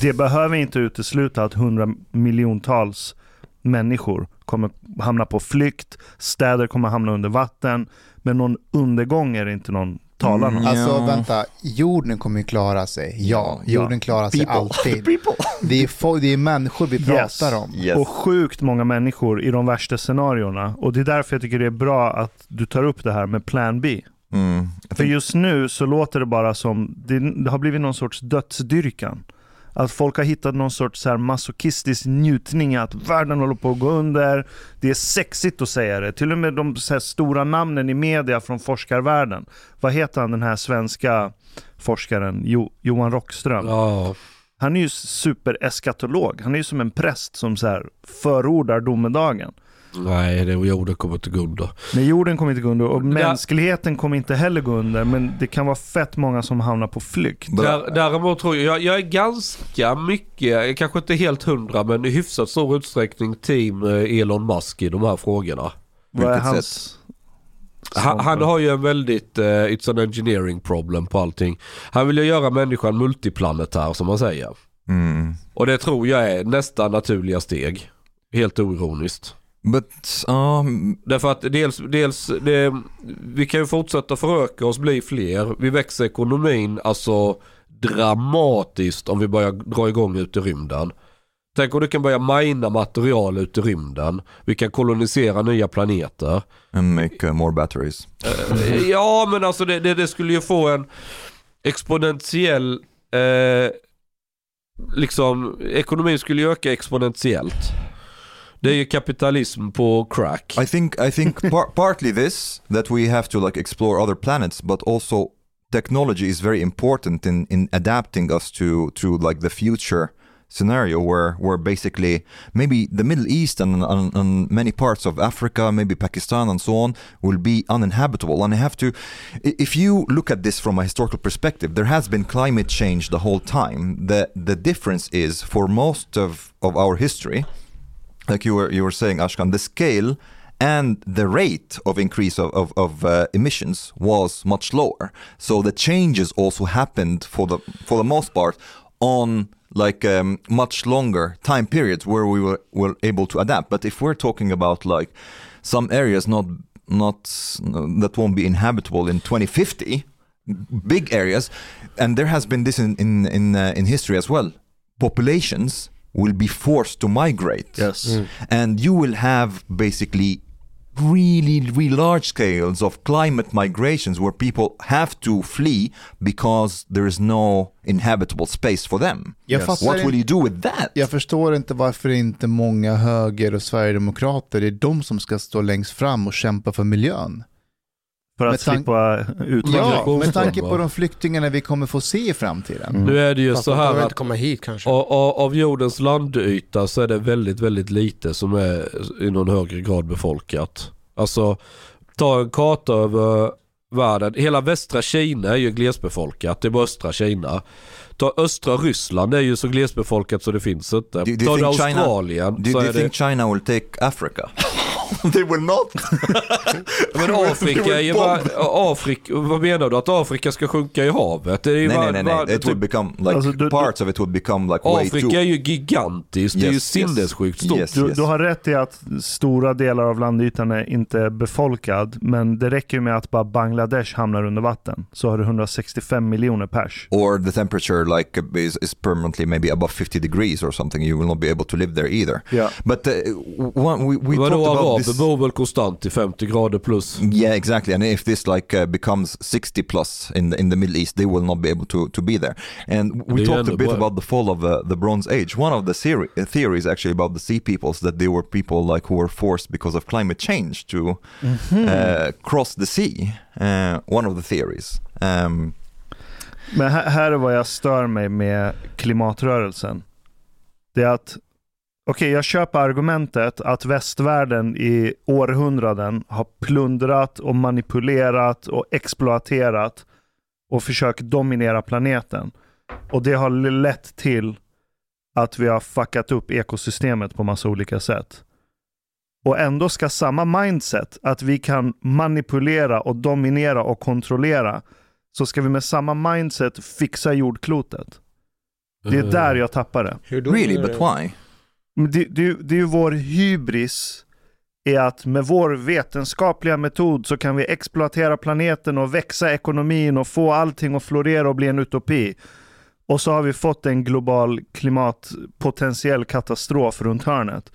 Det behöver inte utesluta att hundra miljontals människor kommer hamna på flykt, städer kommer hamna under vatten, men någon undergång är det inte någon talar om. Mm. Alltså Ja. vänta, jorden kommer ju klara sig. Ja, Ja. jorden klarar sig People. alltid. People. Det är, fo- det är människor vi Yes. pratar om. Yes. Och sjukt många människor i de värsta scenarierna. Och det är därför jag tycker det är bra att du tar upp det här med Plan B. Mm. För just nu så låter det bara som, det, det har blivit någon sorts dödsdyrkan. Att folk har hittat någon sorts så här masochistisk njutning att världen håller på att gå under. Det är sexigt att säga det. Till och med de stora namnen i media från forskarvärlden. Vad heter han den här svenska forskaren? Jo, Johan Rockström. Ja. Han är ju supereskatolog. Han är ju som en präst som så här förordar domedagen. Nej, det jorden kommer inte gå under. Men jorden kommer inte gå under och mänskligheten kommer inte heller gå under. Men det kan vara fett många som hamnar på flykt. Där, däremot tror jag, jag, jag är ganska mycket, kanske inte helt hundra, men i hyfsat stor utsträckning team eh, Elon Musk i de här frågorna. Vad är hans... Han, han har ju en väldigt, uh, it's an engineering problem på allting. Han vill ju göra människan multiplanetär som man säger. Mm. Och det tror jag är nästa naturliga steg. Helt oironiskt. But um, Därför att dels, dels det, vi kan ju fortsätta föröka oss, bli fler. Vi växer ekonomin alltså dramatiskt om vi börjar dra igång ut i rymden. Tänk om du kan börja mina material ut i rymden. Vi kan kolonisera nya planeter. and make uh, more batteries. Eh, ja men alltså det, det, det skulle ju få en exponentiell, eh, liksom ekonomin skulle ju öka exponentiellt. Det är ju kapitalism på crack. I think I think par- partly this that we have to like explore other planets, but also technology is very important in in adapting us to to like the future scenario where where basically maybe the Middle East and, and, and many parts of Africa, maybe Pakistan and so on, will be uninhabitable. And I have to, if you look at this from a historical perspective, there has been climate change the whole time. The the difference is for most of of our history, like you were you were saying, Ashkan, the scale and the rate of increase of, of, of uh, emissions was much lower. So the changes also happened for the for the most part on like um, much longer time periods where we were, were able to adapt. But if we're talking about like some areas not not that won't be inhabitable in 2050, big areas, and there has been this in in in, uh, in history as well. Populations will be forced to migrate Yes. and you will have basically really really large scales of climate migrations where people have to flee because there is no inhabitable space for them Yes. what will you do with that jag förstår inte varför inte många höger och sverigedemokrater, det är de som ska stå längst fram och kämpa för miljön. För att slippa utvandra. Ja, med tanke på de flyktingarna vi kommer få se i framtiden. Mm. Nu är det ju Fast så här att komma hit kanske. av, av- av jordens landyta så är det väldigt, väldigt lite som är i någon högre grad befolkat. Alltså, ta en karta över världen. Hela västra Kina är ju glesbefolkat. Det är bara östra Kina. Ta östra Ryssland det är ju så glesbefolkat så det finns inte. Do- do Ta det think China- Australien Do, do är you det... think China will take Africa? they will not. Men Afrika är ju bara... Afrika, vad menar du? Att Afrika ska sjunka i havet? Det är ju nej, bara, nej, nej, nej. It will become like Alltså, du- parts of it would become like way Afrika too. är ju gigantiskt. det är ju Yes, yes. sinnessjukt stort. Yes. Du, du har rätt i att stora delar av landytan är inte befolkad, men det räcker ju med att bara Bangladesh hamnar under vatten. Så har du 165 miljoner pers. Or the temperature like is, is permanently maybe above 50 degrees or something. You will not be able to live there either. Ja. But uh, one, we, we Vadå talked this. bor väl konstant i 50 grader plus? Yeah, exactly. And if this like uh, becomes 60 plus in the, in the Middle East, they will not be able to, to be there. And we Det talked a bit bra. about the fall of uh, the Bronze Age. One of the theory, uh, theories actually about the sea peoples that they were people like who were forced because of climate change to uh, cross the sea. Uh, one of the theories. Um, Men här, här är vad jag stör mig med klimatrörelsen. Det är att, okej jag köper argumentet att västvärlden i århundraden har plundrat och manipulerat och exploaterat och försökt dominera planeten. Och det har lett till att vi har fuckat upp ekosystemet på massa olika sätt. Och ändå ska samma mindset, att vi kan manipulera och dominera och kontrollera, så ska vi med samma mindset fixa jordklotet. Det är där jag tappar det. Hur då? really, but why? Det, det, det är ju vår hybris är att med vår vetenskapliga metod så kan vi exploatera planeten och växa ekonomin och få allting att florera och bli en utopi. Och så har vi fått en global klimatpotentiell katastrof runt hörnet.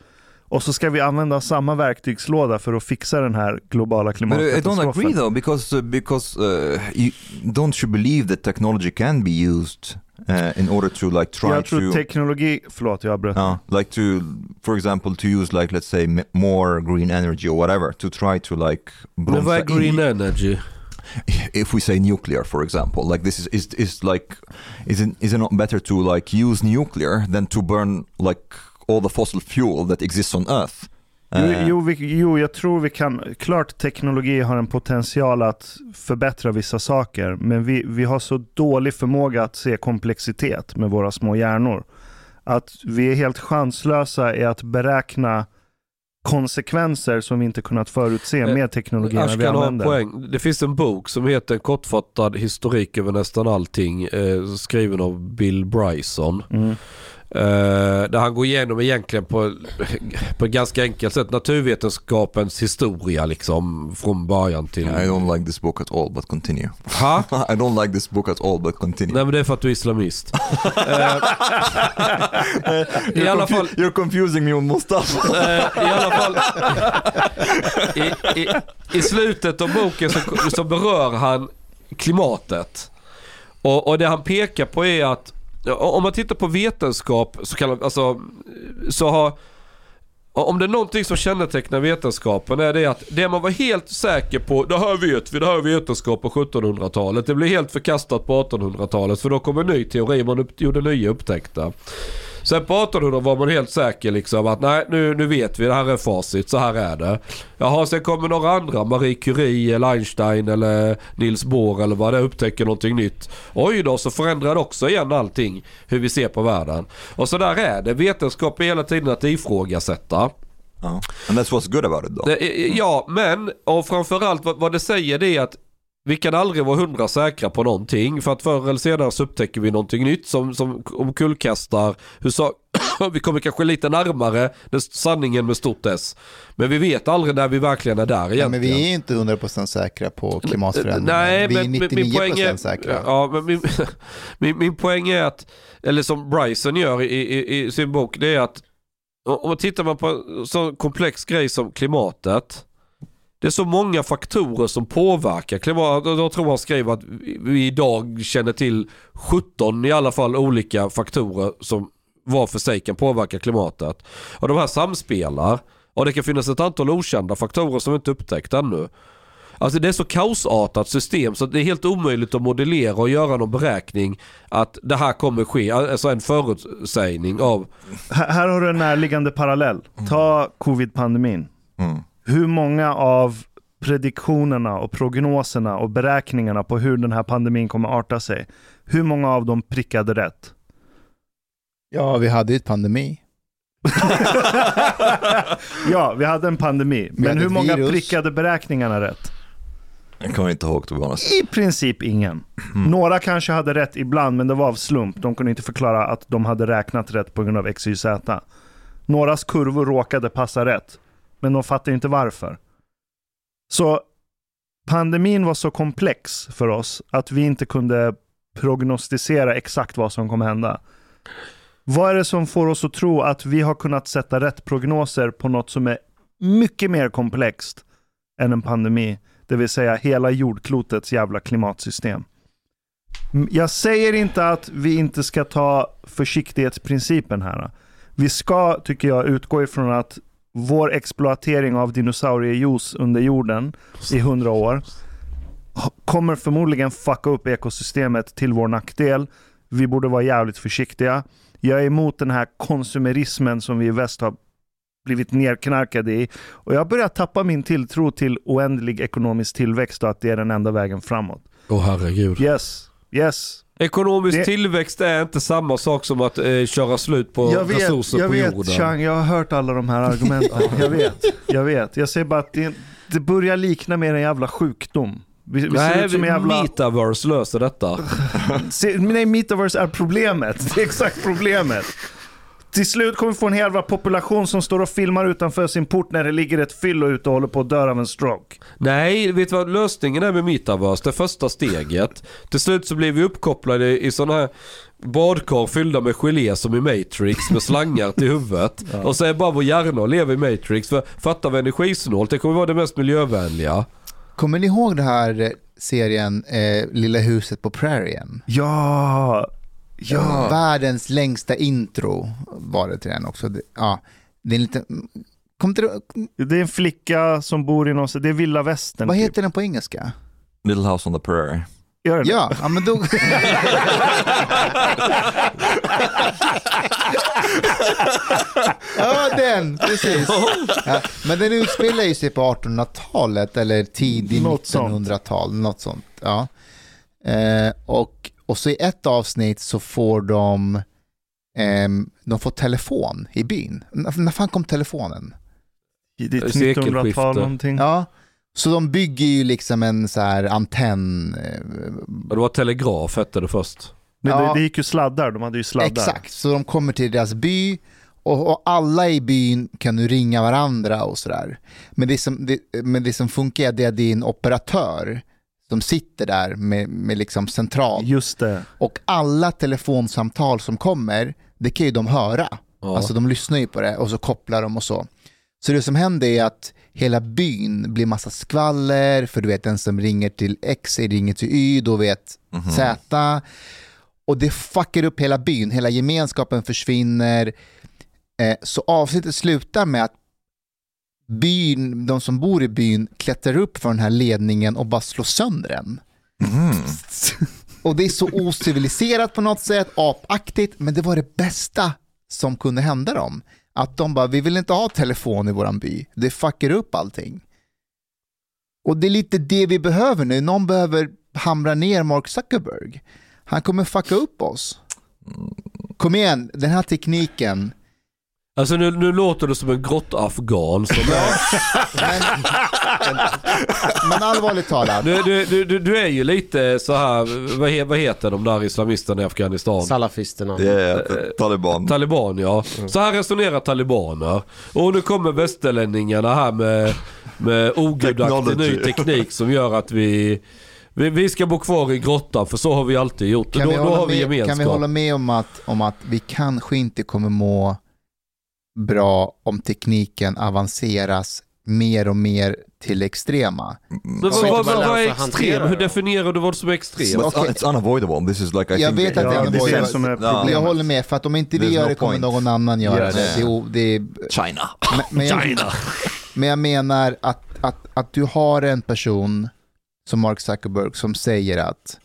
Och så ska vi använda samma verktygslåda för att fixa den här globala But uh, I don't klimatkatastrofen. agree though, because uh, because uh, you, don't you believe that technology can be used uh, in order to like try Jag tror to teknologi, förlåt jag avbröt. Uh, like to, for example, to use like let's say more green energy or whatever to try to like. Men vad är green energy? If we say nuclear, for example, like this is is, is like, is it is it not better to like use nuclear than to burn like all the fossil fuel that exists on Earth? Jo, Uh, jo, vi, jo, jag tror vi kan, klart teknologi har en potential att förbättra vissa saker, men vi, vi har så dålig förmåga att se komplexitet med våra små hjärnor. Att vi är helt chanslösa i att beräkna konsekvenser som vi inte kunnat förutse Eh, med teknologierna Ash vi kan ha en använder. poäng. Det finns en bok som heter Kortfattad historik över nästan allting. Eh, skriven av Bill Bryson. Mm. Eh, där han går igenom egentligen på, på ett ganska enkelt sätt naturvetenskapens historia liksom från början till... I don't like this book at all, but continue. Ha? I don't like this book at all, but continue. Nej men det är för att du är islamist. Eh, I alla fall... You're confusing me with Mustafa. Eh, I alla fall, i, i, i slutet av boken så, så berör han klimatet. Och, och det han pekar på är att om man tittar på vetenskap så kallad, alltså, så har om det är någonting som kännetecknar vetenskapen är det att det man var helt säker på, det här vet vi, det här är vetenskap på 1700-talet. Det blev helt förkastat på 1800-talet för då kom en ny teori, man upp, gjorde nya upptäckter. Sen på 1800 var man helt säker liksom att nej nu, nu vet vi, det här är facit, så här är det. Jaha, sen kommer några andra, Marie Curie eller Einstein eller Niels Bohr eller vad det är, upptäcker någonting nytt. Oj då, så förändrar det också igen allting hur vi ser på världen. Och så där är det, vetenskap är hela tiden att ifrågasätta. Oh. And that's what's good about it. Det- Ja, men och framförallt vad, vad det säger det är att vi kan aldrig vara hundra säkra på någonting för att förr eller senare så upptäcker vi någonting nytt som, som omkullkastar hur sa- vi kommer kanske lite närmare sanningen med stort S. Men vi vet aldrig när vi verkligen är där egentligen. Ja, men vi är inte 100% säkra på klimatförändringen. Nej, vi är men min- 99% min poäng är, säkra. Ja, men min, min, min poäng är att, eller som Bryson gör i, i, i sin bok, det är att om man tittar på en så komplex grej som klimatet. Det är så många faktorer som påverkar klimatet. Jag tror han skrev att vi idag känner till 17 i alla fall olika faktorer som var för sig kan påverka klimatet. Och de här samspelar. Och det kan finnas ett antal okända faktorer som vi inte upptäckt ännu. Alltså det är så kaosartat system så att det är helt omöjligt att modellera och göra någon beräkning att det här kommer ske. Alltså en förutsägning av... Här, här har du en närliggande parallell. Ta covid-pandemin. Mm. Hur många av prediktionerna och prognoserna och beräkningarna på hur den här pandemin kommer arta sig, hur många av dem prickade rätt? Ja, vi hade ju ett pandemi. ja, vi hade en pandemi. Men hur många virus. prickade beräkningarna rätt? Jag kommer inte ihåg honest. I princip ingen. Några kanske hade rätt ibland, men det var av slump. De kunde inte förklara att de hade räknat rätt på grund av X, Y, Z. Någras kurvor råkade passa rätt, men de fattar inte varför. Så pandemin var så komplex för oss att vi inte kunde prognostisera exakt vad som kommer hända. Vad är det som får oss att tro att vi har kunnat sätta rätt prognoser på något som är mycket mer komplext än en pandemi? Det vill säga hela jordklotets jävla klimatsystem. Jag säger inte att vi inte ska ta försiktighetsprincipen här. Vi ska, tycker jag, utgå ifrån att vår exploatering av dinosauriejuice under jorden i hundra år kommer förmodligen fucka upp ekosystemet till vår nackdel. Vi borde vara jävligt försiktiga. Jag är emot den här konsumerismen som vi i väst har blivit nerknarkade i. Och jag börjar tappa min tilltro till oändlig ekonomisk tillväxt och att det är den enda vägen framåt. Åh herregud. Yes, yes. Ekonomisk Det- tillväxt är inte samma sak som att eh, köra slut på jag vet, resurser jag på vet jorden. Chang, jag har hört alla de här argumenten. jag vet, jag vet. Jag säger bara att det, det börjar likna mer en jävla sjukdom. Vi, vi ser Nej, ut som en jävla... metaverse löser detta. Se, nej, metaverse är problemet. Det är exakt problemet. Till slut kommer vi få en hel population som står och filmar utanför sin port när det ligger ett fyllo ute och håller på att dö av en stroke. Nej, vet du vad lösningen är med metaverse? Det första steget. Till slut så blir vi uppkopplade i sådana här badkar fyllda med gelé som i Matrix med slangar till huvudet. Och så är bara vår hjärna och lever i Matrix. För fattar vi energisnålt, det kommer vara det mest miljövänliga. Kommer ni ihåg den här eh, serien eh, Lilla huset på prärien? Ja, ja. Världens längsta intro var det till den också. Det, ja, det är en liten... Kom till, Det är en flicka som bor i någon, det är vilda västern. vad typ. heter den på engelska? Little House on the Prairie. Gör det? Ja, ja men då... ja, den, precis. Ja, men den utspelar ju sig på 1800-talet eller tidigt Något sånt. 1900-tal, något sånt. Ja. Eh, och, och så i ett avsnitt så får de, ehm, de får telefon i byn. När, när fan kom telefonen? Det är ett Sekelskifte. 1900-tal någonting. Ja. Så de bygger ju liksom en så här antenn. eh, Det var telegraf hette det först. Ja. det, det gick ju sladdar, de hade ju sladdar. Exakt, så de kommer till deras by och, och alla i byn kan nu ringa varandra och sådär. Men det som, det, men det som funkar är att det är din operatör som sitter där med, med liksom central. Just det. Och alla telefonsamtal som kommer, det kan ju de höra. Ja. Alltså de lyssnar ju på det och så kopplar de och så. Så det som händer är att hela byn blir massa skvaller, för du vet den som ringer till X ringer till Y, då vet Z. Och det fuckar upp hela byn, hela gemenskapen försvinner. Eh, så avsnittet slutar med att byn, de som bor i byn klättrar upp för den här ledningen och bara slår sönder den. Och det är så ociviliserat på något sätt, apaktigt, men det var det bästa som kunde hända dem. Att de bara, vi vill inte ha telefon i våran by, det fuckar upp allting. Och det är lite det vi behöver nu, någon behöver hamra ner Mark Zuckerberg. Han kommer fucka upp oss. Kom igen, den här tekniken, Alltså nu, nu låter det som en grottafghan som är... men allvarligt talat, Du, du, du, du, du är ju lite så här, vad, he, vad heter de där islamisterna i Afghanistan? Salafisterna. Yeah, Taliban. Taliban ja. Så här resonerar talibaner. Och nu kommer västerlänningarna här med, med ogudaktig ny teknik som gör att vi, vi, vi ska bo kvar i grottan för så har vi alltid gjort. Kan då, vi, då hålla har vi med, gemenskap. kan vi hålla med om att, om att vi kanske inte kommer må bra om tekniken avanceras mer och mer till extrema? Men vad, vad, vad, vad är extrem? Hur definierar du vad som är extremt? But Okej. it's unavoidable. This is like I Jag think vet att det är unavoidable. Jag håller med, för att om inte vi gör no det kommer point. någon annan göra Yes. det. det, är o- det är, China. men, men, jag, men jag menar att, att, att du har en person som Mark Zuckerberg som säger att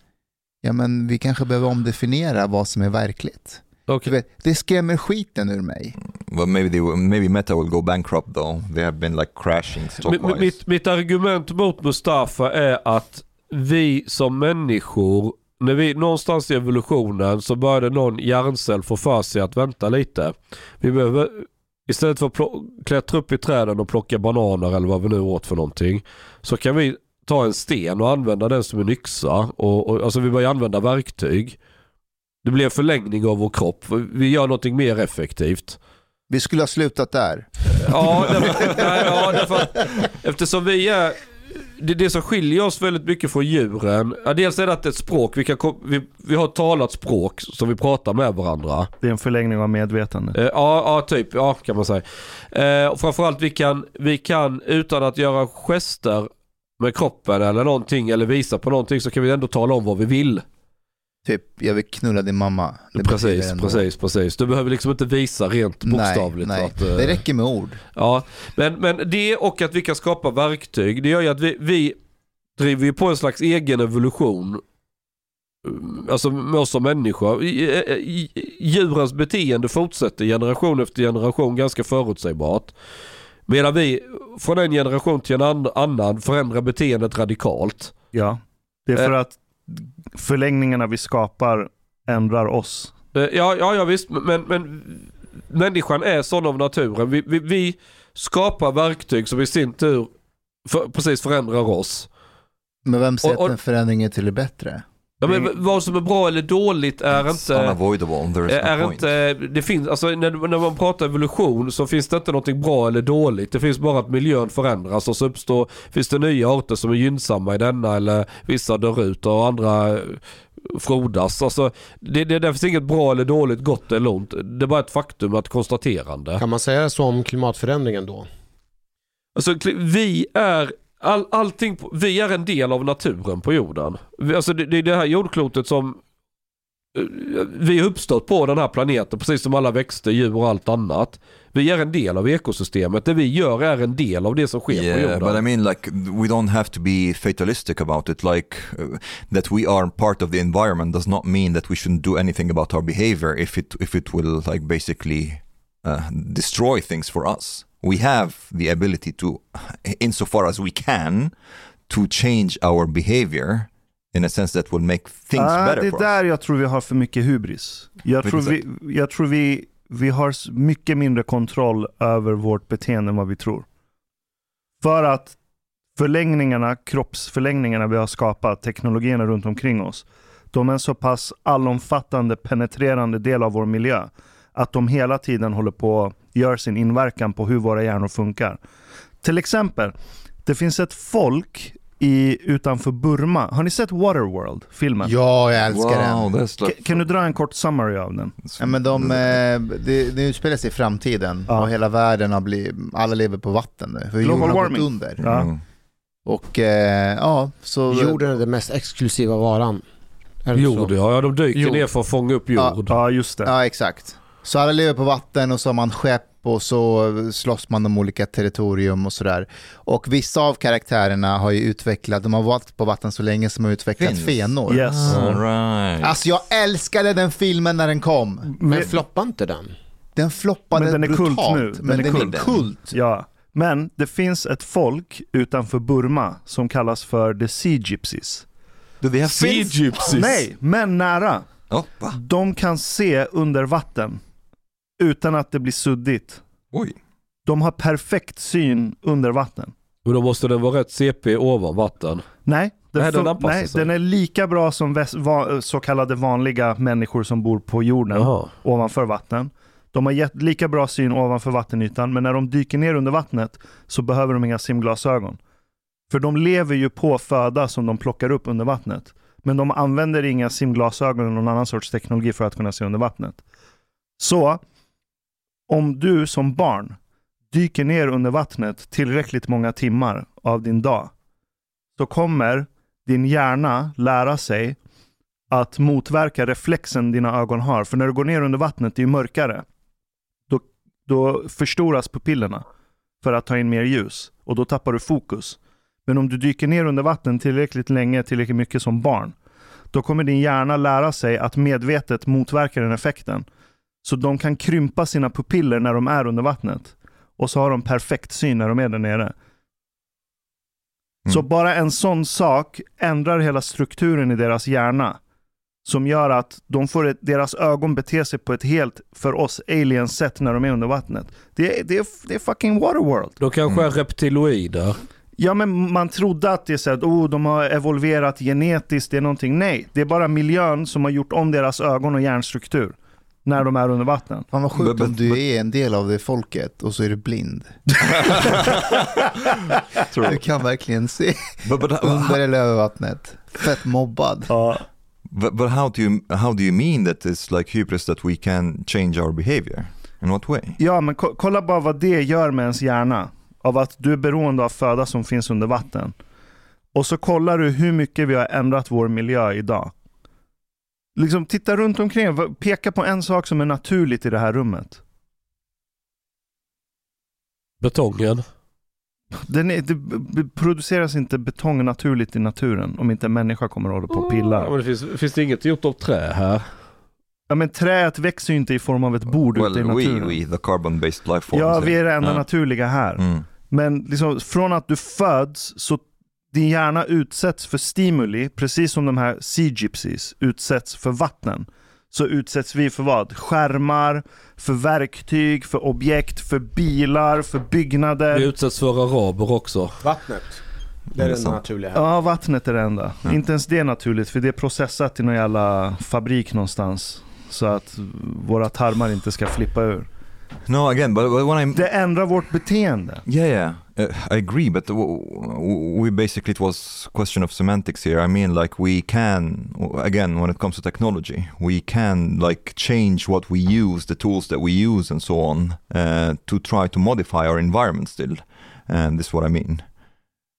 ja, men vi kanske behöver omdefiniera vad som är verkligt. Okej. vet, det skrämmer skiten ur mig. Well, maybe they will, maybe Meta will go bankrupt though. They have been like crashing Mitt, mitt argument mot Mustafa är att vi som människor, när vi någonstans i evolutionen så började någon hjärncell få för sig att vänta lite. Vi behöver, istället för att klättra upp i träden och plocka bananer eller vad vi nu åt för någonting, så kan vi ta en sten och använda den som en yxa. Och, och, alltså vi börjar använda verktyg. Det blir en förlängning av vår kropp. Vi gör någonting mer effektivt. Vi skulle ha slutat där. Ja, därför, nej, ja därför eftersom vi är... Det, det som skiljer oss väldigt mycket från djuren, ja, dels är det att det är ett språk, vi, kan, vi, vi har ett talat språk som vi pratar med varandra. Det är en förlängning av medvetande. Eh, ja, ja, typ, ja kan man säga. Eh, och framförallt vi kan, vi kan utan att göra gester med kroppen eller någonting eller visa på någonting så kan vi ändå tala om vad vi vill. Typ, jag vill knulla din mamma. Det Precis, precis, precis. Du behöver liksom inte visa rent bokstavligt. Nej, nej. Att, eh, det räcker med ord. Ja, men, men det och att vi kan skapa verktyg, det gör ju att vi, vi driver ju på en slags egen evolution. Mm, Alltså med oss som människor. Djurens beteende fortsätter generation efter generation ganska förutsägbart. Medan vi från en generation till en an- annan förändrar beteendet radikalt. Ja. Det är för att förlängningarna vi skapar ändrar oss. Eh, Ja, ja, ja visst, men, men människan är sån av naturen. Vi, vi, vi skapar verktyg som i sin tur för, precis förändrar oss. Men vem säger att en förändring är till det bättre? Ja, men vad som är bra eller dåligt är It's inte... unavoidable. There is Är no point. inte, det finns, alltså när, när man pratar evolution så finns det inte någonting bra eller dåligt. Det finns bara att miljön förändras och så uppstår, finns det nya arter som är gynnsamma i denna eller vissa dör ut och andra eh, frodas. Alltså, det, det, det finns inget bra eller dåligt, gott eller ont. Det är bara ett faktum, ett konstaterande. Kan man säga så om klimatförändringen då? Alltså vi är all, allting, på- vi är en del av naturen på jorden. Alltså det, det är det här jordklotet som eh, vi har uppstått på den här planeten precis som alla växter, djur och allt annat. Vi är en del av ekosystemet. Det vi gör är en del av det som sker på Yeah, jorden. but I mean, like, we don't have to be fatalistic about it. Like, uh, that we are part of the environment does not mean that we shouldn't do anything about our behavior if it if it will like basically uh, destroy things for us. We have the ability to, insofar as we can, to change our behavior in a sense that will make things Ah, better det är där us. jag tror vi har för mycket hubris. Jag tror, vi, jag tror vi, vi har mycket mindre kontroll över vårt beteende än vad vi tror. För att förlängningarna, kroppsförlängningarna vi har skapat, teknologierna runt omkring oss, de är en så pass allomfattande, penetrerande del av vår miljö att de hela tiden håller på att göra sin inverkan på hur våra hjärnor funkar. Till exempel, det finns ett folk i, utanför Burma. Har ni sett Waterworld, filmen? Ja, jag älskar Wow, den. like, Kan du dra en kort summary av den? Ja, men de, eh, det, det utspelar sig i framtiden Ja. och hela världen har blivit, alla lever på vatten nu. För Global har gått warming. under. Ja. Mm. Och eh, ja, så... Jorden är den mest exklusiva varan. Jord så? ja de dyker Jord. ner för att fånga upp jord. Ja, just det. Ja, exakt. Så alla lever på vatten och så har man skepp och så slåss man om olika territorium och sådär. Och vissa av karaktärerna har ju utvecklat, de har varit på vatten så länge som har utvecklat Fins. fenor. Yes. All right. Alltså jag älskade den filmen när den kom. Men floppar inte den? Den floppade Men den är kult brutalt. nu. Men Den är den är kult. kult. Ja. Men det finns ett folk utanför Burma som kallas för the Sea Gypsies. Do they have Sea gypsies. Nej, men nära. Oh? De kan se under vatten utan att det blir suddigt. Oj. De har perfekt syn under vatten. Men då måste den vara rätt CP ovan vatten. Nej, den, Nej, den nej, sig. den är lika bra som va- så kallade vanliga människor som bor på jorden Jaha. ovanför vatten. De har gett lika bra syn ovanför vattenytan, men när de dyker ner under vattnet så behöver de inga simglasögon. För de lever ju på föda som de plockar upp under vattnet. Men de använder inga simglasögon eller någon annan sorts teknologi för att kunna se under vattnet. Så, om du som barn dyker ner under vattnet tillräckligt många timmar av din dag, så kommer din hjärna lära sig att motverka reflexen dina ögon har. För när du går ner under vattnet, det är ju mörkare. Då, då förstoras pupillerna. för att ta in mer ljus och då tappar du fokus. Men om du dyker ner under vatten tillräckligt länge, tillräckligt mycket som barn, då kommer din hjärna lära sig att medvetet motverka den effekten. Så de kan krympa sina pupiller när de är under vattnet. Och så har de perfekt syn när de är där nere. Så Mm. bara en sån sak ändrar hela strukturen i deras hjärna. Som gör att de får ett, deras ögon beter sig på ett helt, för oss aliens sätt när de är under vattnet. Det är, det är, det är fucking waterworld. De kanske Mm. är reptiloider. Ja men man trodde att det är så att oh, de har evolverat genetiskt, det är någonting. Nej, det är bara miljön som har gjort om deras ögon och hjärnstruktur. När de är under vatten. Fan vad sjukt om du är en del av det folket och så är du blind. Du kan verkligen se under eller över vattnet. Fett mobbad. Ja. but, but how do you how do you mean that it's like hubris that we can change our behavior? In what way? Ja, men ko- kolla bara vad det gör med ens hjärna. Av att du är beroende av föda som finns under vatten. Och så kollar du hur mycket vi har ändrat vår miljö idag. Liksom titta runt omkring, peka på en sak som är naturligt i det här rummet. Betongen. Den är, det produceras inte betong naturligt i naturen om inte en människa kommer och håller på och Ja, pillar. men det finns, finns det inget gjort av trä här? Ja, men träet växer ju inte i form av ett bord ute i Well, we, naturen. we, the carbon-based life forms. ja, vi är det enda Ja. naturliga här. Mm. Men liksom, från att du föds så din hjärna utsätts för stimuli, precis som de här sea gypsies utsätts för vatten. Så utsätts vi för vad? Skärmar, för verktyg, för objekt, för bilar, för byggnader. Vi utsätts för araber också. Vattnet. Det är Det det naturliga. Ja, vattnet är det enda. Ja. Inte ens det är naturligt, för det är processat i någon jävla fabrik någonstans. Så att våra tarmar inte ska flippa ur. No, again, but, when I Det ändrar vårt beteende. Yeah, yeah, uh, I agree. But we basically it was question of semantics here. I mean, like we can again when it comes to technology, we can like change what we use, the tools that we use, and so on, uh, to try to modify our environment still. And this is what I mean.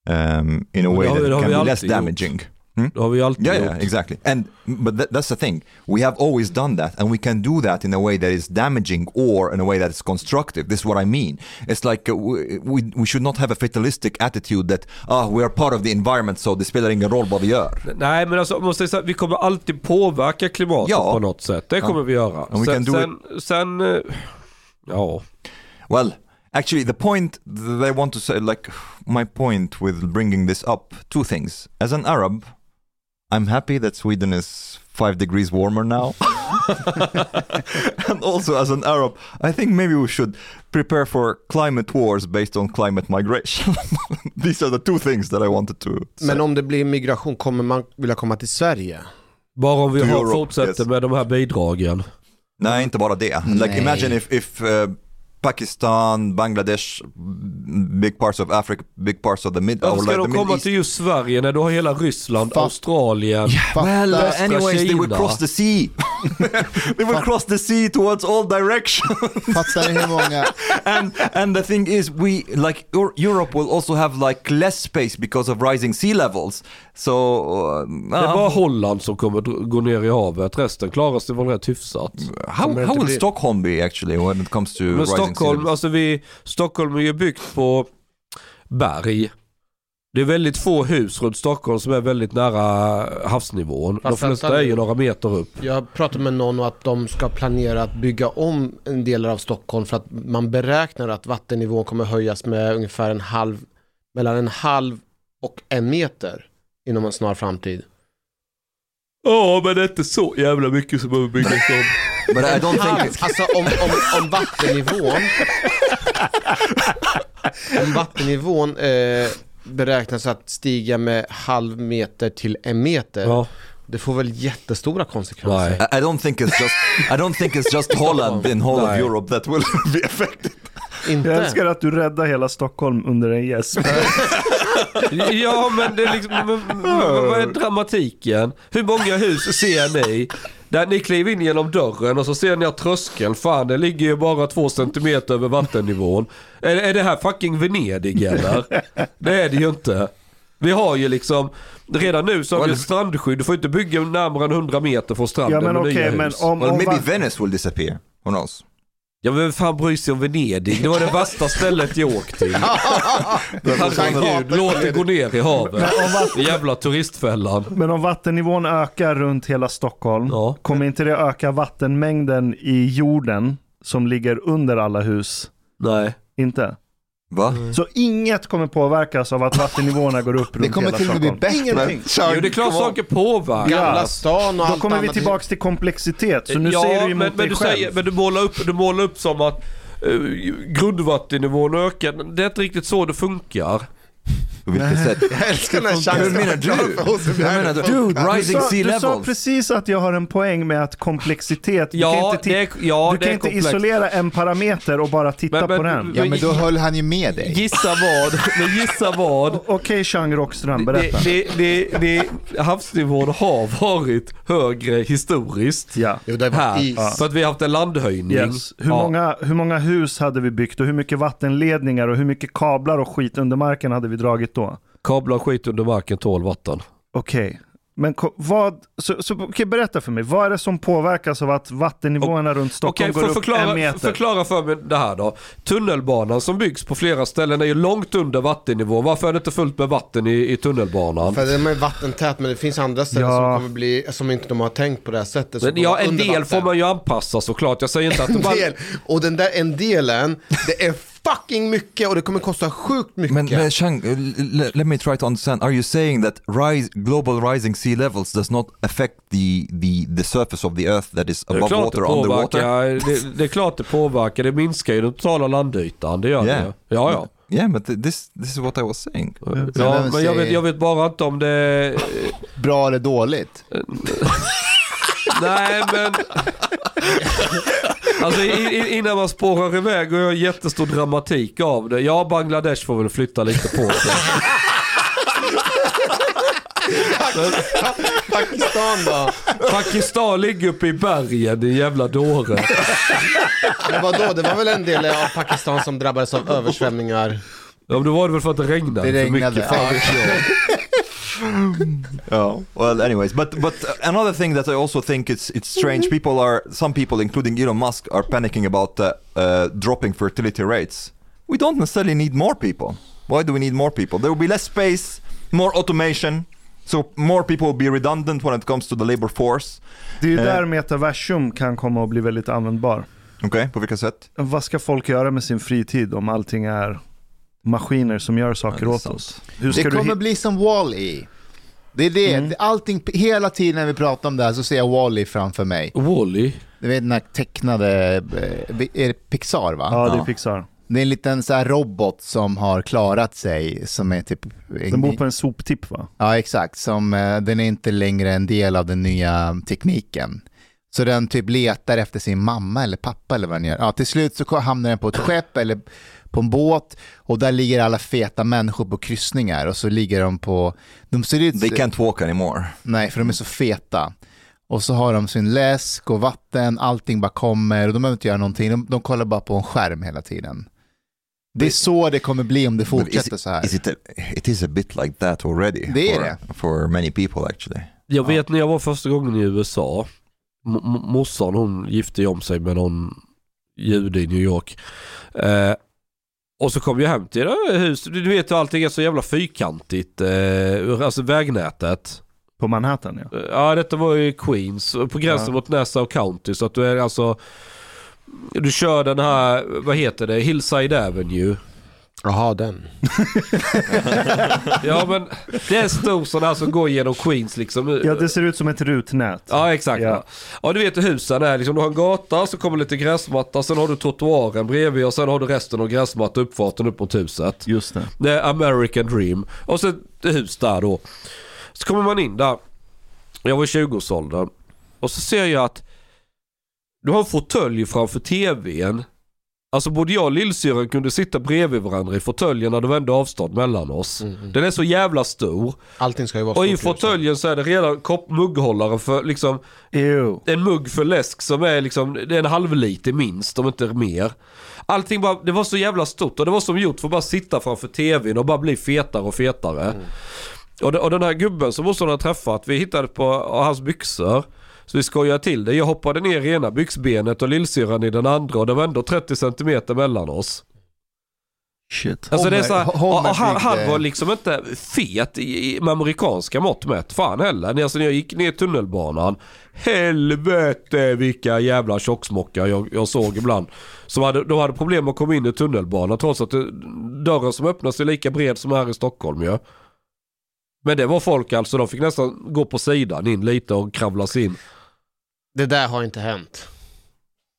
Um, in a way that can be less alltid gjort. Damaging. Det har vi alltid Yeah, gjort. yeah, exactly. And but that, that's the thing. We have always done that, and we can do that in a way that is damaging or in a way that is constructive. This is what I mean. It's like uh, we, we should not have a fatalistic attitude that ah we are part of the environment, so det spelar ingen roll vad vi gör. Nej men alltså, om man säger så här, vi kommer alltid påverka klimatet Ja. på något sätt. Det kommer Ja. vi göra. And we sen, can do sen, sen, eh, ja. Well, actually, the point that I want to say, like my point with bringing this up, two things. As an Arab, I'm happy that Sweden is five degrees warmer now. and also, as an Arab, I think maybe we should prepare for climate wars based on climate migration. These are the two things that I wanted to say. Men om det blir migration, kommer man vilja komma till Sverige? Bara om vi To har, Europe, fortsätter yes. med de här bidragen. Nej, inte bara det. Like Nej. imagine if, if uh, Pakistan, Bangladesh, big parts of Africa, big parts of the mid... Varför or ska like de the Middle komma East. till just Sverige när du har hela Ryssland, Fa- Australien? Well, Fatta, uh, anyways, they will Kina. cross the sea. they will cross the sea towards all directions. fattar ni hur många, and and the thing is, we like Eur- Europe will also have like less space because of rising sea levels. So uh, Det är bara Holland som kommer gå ner i havet. Resten klarar sig väl rätt hyfsat. how how will bli- Stockholm be actually when it comes to rising Stockholm, alltså vi, Stockholm är ju byggt på berg. Det är väldigt få hus runt Stockholm som är väldigt nära havsnivån. De Fast flesta vänta är ju några meter upp. Jag pratade med någon och att de ska planera att bygga om en del av Stockholm för att man beräknar att vattennivån kommer höjas med ungefär en halv, mellan en halv och en meter inom en snar framtid. Ja, men det är inte så jävla mycket som behöver byggas om. Don't Halv, think. It, alltså om, om, om vattennivån om vattennivån eh, beräknas att stiga med halv meter till en meter. Ja. Det får väl jättestora konsekvenser. Nej. I don't think it's just. I don't think it's just Holland in whole of. Europe that will be affected. Inte? Jag älskar att du räddar hela Stockholm under en gäsp. Ja, men det är liksom, men, men, vad är dramatiken? Hur många hus ser ni? Där ni kliver in genom dörren och så ser ni att tröskeln, fan det ligger ju bara två centimeter över vattennivån. Är, är det här fucking Venedig eller? Det är det ju inte. Vi har ju liksom, redan nu så har vi Well- ett strandskydd. Du får inte bygga närmare än 100 meter från stranden Ja men med okej, nya men hus. om, Well, om maybe Venice will disappear. Who knows? Ja men vem fan bryr sig om Venedig? Det var det värsta stället jag åkt till. Herregud, låt det gå ner i havet. Jävla turistfällan. Men om vattennivån ökar runt hela Stockholm, Ja. kommer inte det öka vattenmängden i jorden som ligger under alla hus? Nej. Inte? Va? Så inget kommer påverkas av att vattennivåerna går upp Det runt kommer hela till och med bli Stockholm. bättre. Ingenting. Jo det är klart saker påverkar. Gamla stan och Då allt kommer vi annat. tillbaks till komplexitet. Så nu ja, säger du emot men, dig men du själv. säger, men du målar upp, du målar upp som att uh, grundvattennivån ökar. Det är inte riktigt så det funkar. På vilket sätt? Jag älskar den här chansen. Hur menar du? Jag menar, dude, Du rising sa, sea du sa levels. precis att jag har en poäng med att komplexitet, du Ja, kan inte, det är, ja, du det kan inte isolera en parameter och bara titta Men- men- på den. Ja men då höll han ju med dig. Gissa vad, men gissa vad. Okej Chang Rockström, Det, berätta. det, det, det, havsnivån har varit högre historiskt. Ja. Det Här, is. för att vi har haft en landhöjning. Yes. Hur, Ja. många, hur många hus hade vi byggt och hur mycket vattenledningar och hur mycket kablar och skit under marken hade vi dragit då? Kablar och skit under marken tål vatten. Okej. Men ko- vad, så, så, okej, berätta för mig, vad är det som påverkas av att vattennivåerna runt Stockholm Okej, går upp förklara, en meter? förklara för mig det här då. Tunnelbanan som byggs på flera ställen är ju långt under vattennivå. Varför är det inte fullt med vatten i, i tunnelbanan? För den är vattentät men det finns andra ställen Ja. som kommer bli, som inte de har tänkt på det här sättet. Men, ja, en del vatten. får man ju anpassa såklart. Jag säger inte att En bara... del. Och den där en delen, det är fucking mycket och det kommer kosta sjukt mycket. Men, men Chang, let me try to understand. Are you saying that rise, global rising sea levels does not affect the, the, the surface of the earth that is är, above water, underwater? påverkar, det, det är klart det påverkar. Det minskar ju den totala landytan. Det gör Yeah. det. Ja, ja. Yeah, but th- this, this is what I was saying. Ja, men jag vet, jag vet bara inte om det... Bra eller dåligt? Nej men... Alltså innan man spårar iväg och gör jättestor dramatik av det. Ja, Bangladesh får väl flytta lite på sig. Pakistan då? Pakistan ligger uppe i bergen, din jävla dåre. Men vadå, det var väl en del av Pakistan som drabbades av översvämningar? Ja, men då var det väl för att det regnade, Det för mycket. regnade, Fan ja. Oh, well, anyways, but but another thing that I also think it's it's strange. People are some people, including Elon Musk, are panicking about uh, uh, dropping fertility rates. We don't necessarily need more people. Why do we need more people? There will be less space, more automation, so more people will be redundant when it comes to the labor force. Det är ju Eh. där metaversum kan komma att bli väldigt användbar. Okej, på vilka sätt? Vad ska folk göra med sin fritid om allting är maskiner som gör saker Ja, åt oss? Hur Det kommer bli som Wall-E. Det är det, Mm. allting, hela tiden när vi pratar om det här så ser jag Wall-E framför mig. Wall-E. Du vet den här tecknade, eh, är det Pixar va? Ja, det är. Pixar. Det är en liten så här robot som har klarat sig, som är typ... Den bor på en soptipp va? Ja, exakt. Som, eh, den är inte längre en del av den nya tekniken. Så den typ letar efter sin mamma eller pappa eller vad den gör. Ja, till slut så hamnar den på ett skepp eller på en båt och där ligger alla feta människor på kryssningar och så ligger de på... De ser ut... They can't walk anymore. Nej, för de är så feta. Och så har de sin läsk och vatten, allting bara kommer och de behöver inte göra någonting. De, de kollar bara på en skärm hela tiden. Det är så det kommer bli om det fortsätter it- så här. Is it, a, it is a bit like that already. Det är for, det. For many people actually. Jag vet när jag var första gången i USA. Morsan hon gifte om sig med någon jude i New York. Eh, och så kom jag hem till det här hus. Du vet hur allting är så jävla fyrkantigt. Eh, alltså vägnätet. På Manhattan ja. Eh, Ja detta var i Queens. På gränsen Ja. mot Nassau County. Så att du är alltså... Du kör den här, vad heter det, Hillside Avenue. Jaha, den. Ja men det är en stor sån här som går genom Queens liksom. Ja, det ser ut som ett rutnät. Ja exakt. Ja. Ja. ja du vet hur husen är. Liksom, du har en gata, så kommer lite gräsmatta, sen har du trottoaren bredvid och sen har du resten av gräsmatta uppfarten upp mot huset. Just det. Det är American Dream. Och så ett hus där då. Så kommer man in där. Jag var i 20-årsåldern. Och så ser jag att du har en fåtölj framför tvn. Alltså både jag och lillsyrran kunde sitta bredvid varandra i fåtöljen när det var ändå avstånd mellan oss. Mm. Den är så jävla stor. Allting ska ju vara Och i nu. fåtöljen så är det redan mugghållare för liksom Ew. en mugg för läsk som är liksom, det är en halv liter minst om inte mer. Allting bara, det var så jävla stort och det var som gjort för att bara sitta framför tvn och bara bli fetare och fetare. Och, det, och den här gubben som också har träffat, vi hittade på hans byxor. Så vi skojar till det. Jag hoppade ner i ena byxbenet och lillsyrran i den andra och det var ändå 30 centimeter mellan oss. Shit. Alltså det är så här, Homer- Homer och han, han var liksom inte fet i, i, med amerikanska mått mätt. Fan heller. Alltså när jag gick ner i tunnelbanan. Helvete vilka jävla tjocksmockar jag, jag såg ibland. Som hade, de hade problem att komma in i tunnelbanan trots att det, dörren som öppnas är lika bred som här i Stockholm ju. Men det var folk alltså, de fick nästan gå på sidan in lite och kravla sig in. Det där har inte hänt.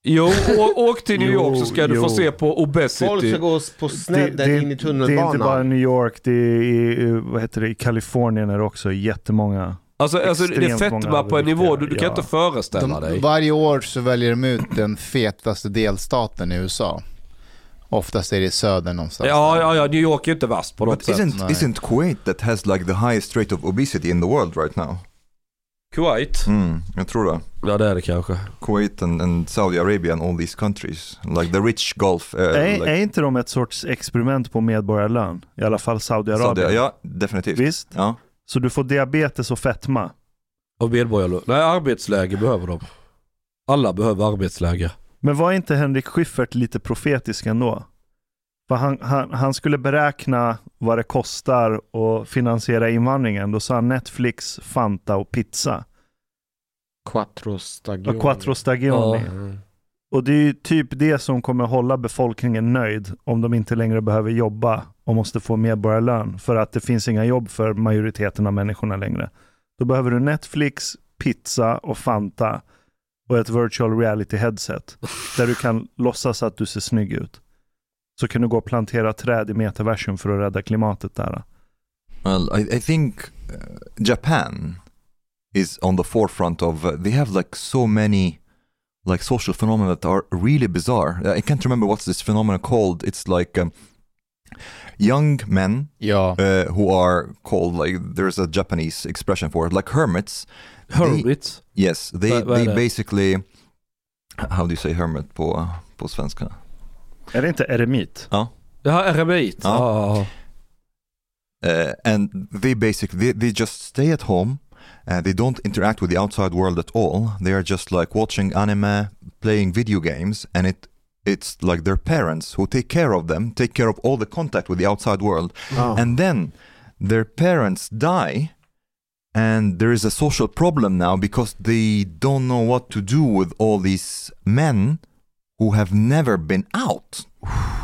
Jo, åk till New York så ska du få jo. se på obesity. Folk ska gå på snedden in i det är inte bara tunnelbanan. New York, det är i, vad heter det, i Kalifornien är det också jättemånga. Alltså, alltså det är fetma på en nivå du, du kan ja. inte föreställa dig. De, varje år så väljer de ut den fetaste delstaten i USA. Oftast är det i söder någonstans. Ja, ja, ja, New York är inte värst på något But sätt. isn't isn't Kuwait that has like the highest rate of obesity in the world right now? Kuwait? Mm, jag tror det. Ja det är det kanske. Kuwait and, and Saudi Arabia and all these countries, like the rich Gulf. Uh, är, like är inte de ett sorts experiment på medborgarlön? I alla fall Saudiarabien. Saudi, ja, definitivt. Visst? Ja. Så du får diabetes och fetma. Och medborgarlön. Nej, arbetsläge behöver de. Alla behöver arbetsläge. Men var inte Henrik Schyffert lite profetisk ändå? Han, han, han skulle beräkna vad det kostar att finansiera invandringen. Då sa han Netflix, Fanta och pizza. Quattro stagioni. Och Quattro Stagioni. Mm. Och det är ju typ det som kommer hålla befolkningen nöjd om de inte längre behöver jobba och måste få medborgarlön för att det finns inga jobb för majoriteten av människorna längre. Då behöver du Netflix, pizza och Fanta och ett virtual reality headset där du kan låtsas att du ser snygg ut. Så kan du gå och plantera träd i metaversum för att rädda klimatet där. Well, I, I think uh, Japan is on the forefront of. Uh, they have like so many like social phenomena that are really bizarre. I can't remember what's this phenomenon called. It's like um, young men Ja. uh, who are called like there's a Japanese expression for it, like hermits. Hermit. Yes, they är they det? basically. How do you say hermit på på svenska? Är det inte eremit? Här är eremit. Ja. Ja. uh, and they basically they, they just stay at home uh, they don't interact with the outside world at all they are just like watching anime playing video games and it it's like their parents who take care of them take care of all the contact with the outside world Ja. and then their parents die and there is a social problem now because they don't know what to do with all these men who have never been out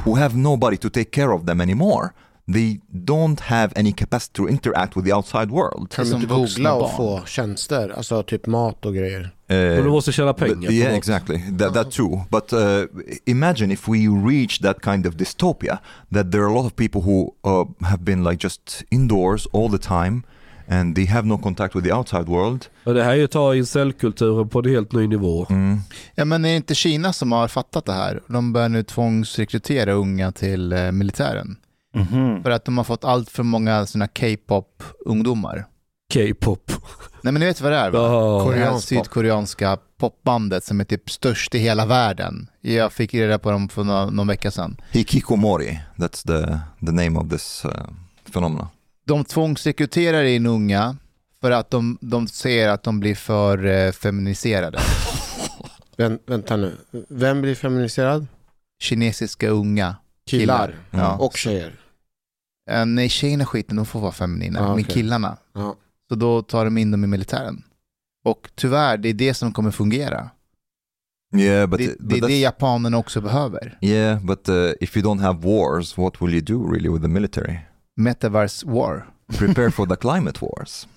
who have nobody to take care of them anymore they don't have any capacity to interact with the outside world Kan de inte googla och få tjänster? Alltså typ mat och grejer. Uh, du måste tjäna pengar. yeah, exactly. That, that too. But uh, imagine if we reach that kind of dystopia, that there are a lot of people who uh, have been like just indoors all the time, and they have no contact with the outside world. Men det här är ju att ta incellkulturen på en helt ny nivå. Mm. ja, men är det inte Kina som har fattat det här? De börjar nu tvångsrekrytera unga till eh, militären. Mhm. För att de har fått allt för många såna K-pop-ungdomar. K-pop. Nej men ni vet vad det är va? Koreansk pop. sydkoreanska popbandet som är typ störst i hela världen. Jag fick reda på dem för någon, någon vecka sedan. Hikikomori, that's the, the name of this uh, phenomena. De tvångsrekryterar in unga för att de, de ser att de blir för eh, feminiserade. Vänt, vänta nu. Vem blir feminiserad? Kinesiska unga Killar. killar. Ja. Och tjejer. Eh, nej, tjejerna skiten, de får vara feminina. Ah, Men okej. killarna, Ja. så då tar de in dem i militären. Och tyvärr, det är det som kommer fungera. Yeah, but, det, but det är det japanerna också behöver. yeah, but uh, if you don't have wars, what will you do really with the military? Metaverse war. Prepare for the climate wars.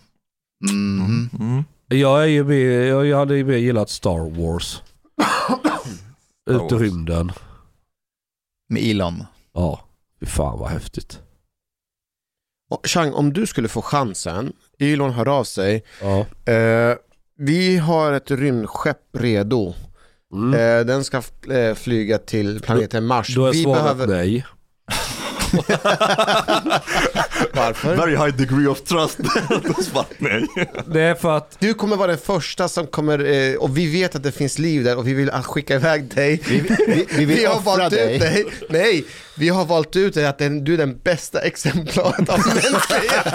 Mhm. Mm. Jag är ju med, jag jag hade ju mer gillat Star Wars. Ut i rymden. Med Elon. Ja, fy fan vad häftigt. Och Chang, om du skulle få chansen, Elon hör av sig. Ja. Eh, vi har ett rymdskepp redo. Mm. Eh, den ska eh, flyga till planeten Mars. Då är vi svaret behöver... nej. Varför? Very high degree of trust. Nej. Det är för att Du kommer vara den första som kommer, eh, och vi vet att det finns liv där och vi vill skicka iväg dig. Vi, vi, vi vill har offra valt dig. ut dig. Nej, vi har valt ut dig att du är den bästa exemplaret av mänskligheten.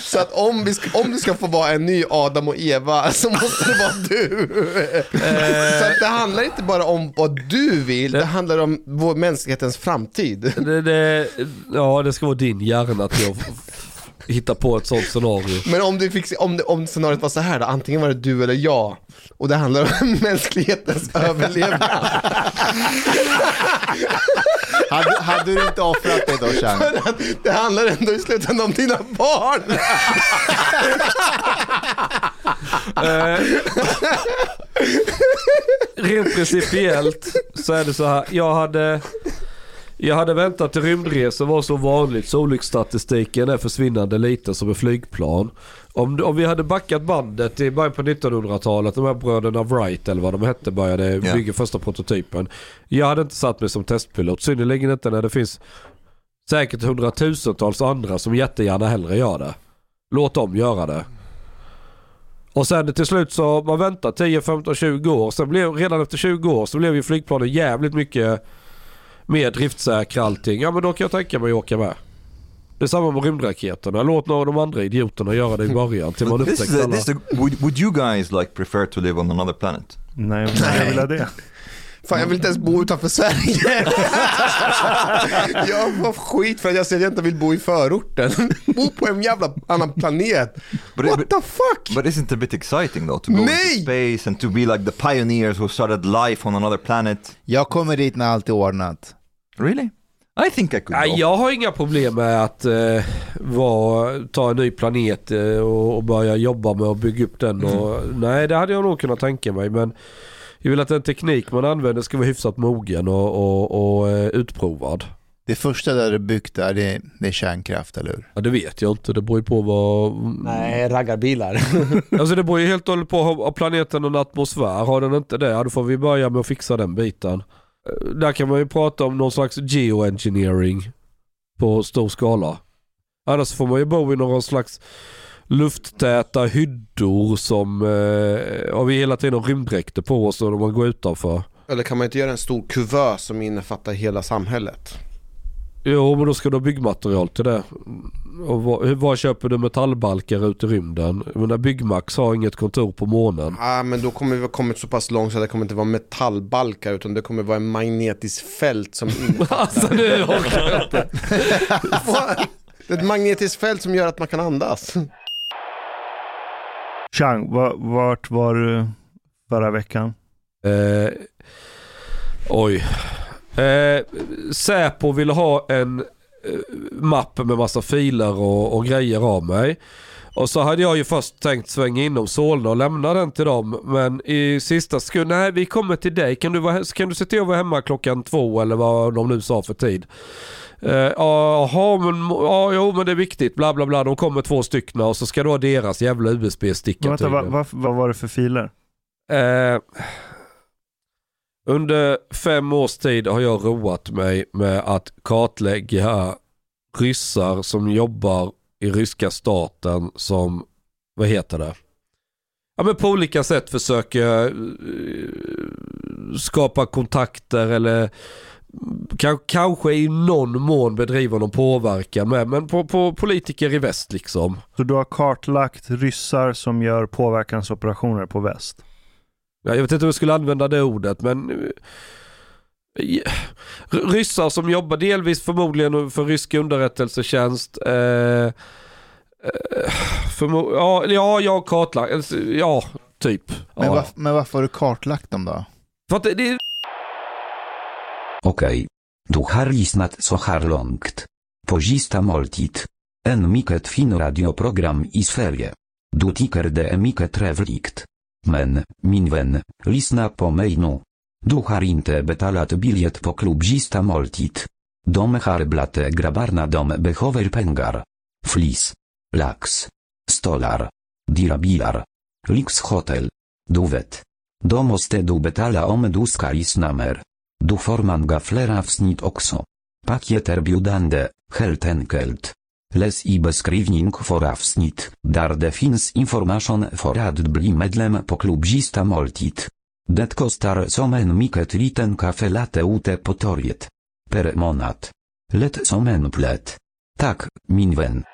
Så att om, vi ska, om du ska få vara en ny Adam och Eva så måste det vara du. Så att det handlar inte bara om vad du vill, det handlar om vår mänsklighetens framtid. Det, det, ja, det ska vara din hjärna att hitta på ett sånt scenario. Men om, du fick, om, om scenariot var så här då, antingen var det du eller jag och det handlar om mänsklighetens överlevnad. Hade, hade du inte offrat dig då, Chang? För att det handlar ändå i slutändan om dina barn. Eh, rent principiellt så är det så här. Jag hade, jag hade väntat till rymdresor var så vanligt så olycksstatistiken är försvinnande liten som ett flygplan. Om, om vi hade backat bandet i början på 1900-talet, de här bröderna Wright eller vad de hette började Ja. bygga första prototypen. Jag hade inte satt mig som testpilot, synnerligen inte när det finns säkert hundratusentals andra som jättegärna hellre gör det. Låt dem göra det. Och sen till slut så man väntar 10, 15, 20 år. Sen blev, redan efter 20 år så blev ju flygplanen jävligt mycket mer driftsäkra allting. Ja men då kan jag tänka mig att åka med. Det är samma med rymdraketerna. Låt några av de andra idioterna göra det i början till man a, alla. this would, would you guys like prefer to live on another planet? Nej, men jag vill ha det. Fan jag vill inte ens bo utanför Sverige. jag får skit för att jag säger att jag inte vill bo i förorten. bo på en jävla annan planet. But, What but, the fuck? but isn't it a bit exciting though to go Nej! into space and to be like the pioneers who started life on another planet? Jag kommer dit när allt är ordnat. Really? I think I could Nej, go. jag har inga problem med att eh, vara, ta en ny planet eh, och, och börja jobba med att bygga upp den. Och, Nej, det hade jag nog kunnat tänka mig. Men jag vill att den teknik man använder ska vara hyfsat mogen och, och, och eh, utprovad. Det första där du byggt där, det, det är kärnkraft, eller hur? Ja, det vet jag inte. Det beror ju på vad... Nej, raggarbilar. Alltså det beror ju helt och hållet på, har planeten någon atmosfär? Har den inte det, ja, då får vi börja med att fixa den biten. Eh, Där kan man ju prata om någon slags geoengineering på stor skala. Annars får man ju bo i någon slags lufttäta hyddor som eh, har vi hela tiden rymddräkter på oss när man går utanför. Eller kan man inte göra en stor kuvös som innefattar hela samhället? Jo, men då ska du ha byggmaterial till det. Och var, var köper du metallbalkar ut i rymden? Jag menar, Byggmax har inget kontor på månen. Ja, men då kommer vi ha kommit så pass långt så det kommer inte vara metallbalkar utan det kommer vara en magnetiskt fält som innefattar... Alltså nu orkar jag inte. ett magnetiskt fält som gör att man kan andas. Chang, vart var du förra veckan? Eh, oj. Eh, Säpo ville ha en eh, mapp med massa filer och, och grejer av mig. Och så hade jag ju först tänkt svänga inom Solna och lämna den till dem. Men i sista sekund, nej vi kommer till dig. Kan du, vara, kan du se till att vara hemma klockan två eller vad de nu sa för tid? Eh, Jaha, men, ja, jo, men det är viktigt, bla bla bla. De kommer två stycken och så ska ha deras jävla USB-sticka Vänta, vad, vad, vad var det för filer? Eh, under fem års tid har jag roat mig med att kartlägga ryssar som jobbar i ryska staten som, vad heter det? Ja men på olika sätt försöker eh, skapa kontakter eller kanske i någon mån bedriva någon påverkan med, men på, på politiker i väst liksom. Så du har kartlagt ryssar som gör påverkansoperationer på väst? Ja, Jag vet inte om jag skulle använda det ordet men eh, ryssar som jobbar delvis förmodligen för rysk underrättelsetjänst. Eh, eh, förmo- ja, ja, jag har kartlagt, ja, typ. Men, ja. varf- men varför har du kartlagt dem då? För att det, det, Okej. Du har lyssnat så här långt. På sista måltid. En mycket fin radioprogram i Sverige. Du tycker det är mycket trevligt. Men, min vän, lyssna på mig nu. Du har inte betalat biljett på klubb sista måltid. De har dom grabbarna de behöver pengar. Flis. Lax. Stolar. Dirabilar. Lyxhotel. Du vet. Då måste du betala om du ska lyssna mer. Du får man gaflera avsnitt också. Paket erbjudande, helt enkelt. Les i beskrivning for avsnitt, där det finns information för att bli medlem på klubbzista måltid. Det kostar som en mycket liten kaffe latte ute på torget. Per månad. Lätt som en plätt. Tack, min vän.